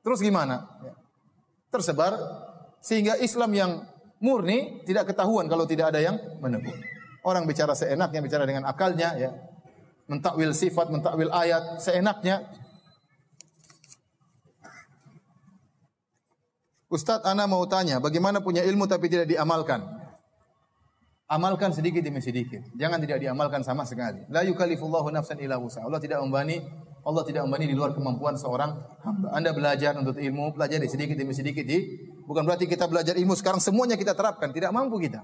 terus gimana? Ya. Tersebar sehingga Islam yang murni tidak ketahuan kalau tidak ada yang menegur. Orang bicara seenaknya, bicara dengan akalnya, ya. Mentakwil sifat, mentakwil ayat, seenaknya. Ustadz, Ana mau tanya, bagaimana punya ilmu tapi tidak diamalkan? Amalkan sedikit demi sedikit. Jangan tidak diamalkan sama sekali. La yukallifullahu nafsan illa. Allah tidak membani Allah tidak membani di luar kemampuan seorang hamba. Anda belajar untuk ilmu, pelajari sedikit demi sedikit. Bukan berarti kita belajar ilmu sekarang semuanya kita terapkan. Tidak mampu kita.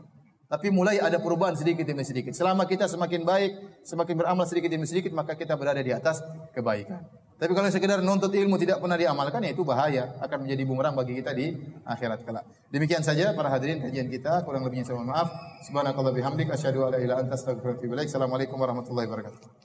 Tapi mulai ada perubahan sedikit demi sedikit. Selama kita semakin baik, semakin beramal sedikit demi sedikit, maka kita berada di atas kebaikan. Tapi kalau sekedar nuntut ilmu tidak pernah diamalkan, ya itu bahaya. Akan menjadi bumerang bagi kita di akhirat kelak. Demikian saja para hadirin kajian kita. Kurang lebihnya saya mohon maaf. Subhanakallah bihamdik. Asyadu ala ila anta astagfirullah. Assalamualaikum warahmatullahi wabarakatuh.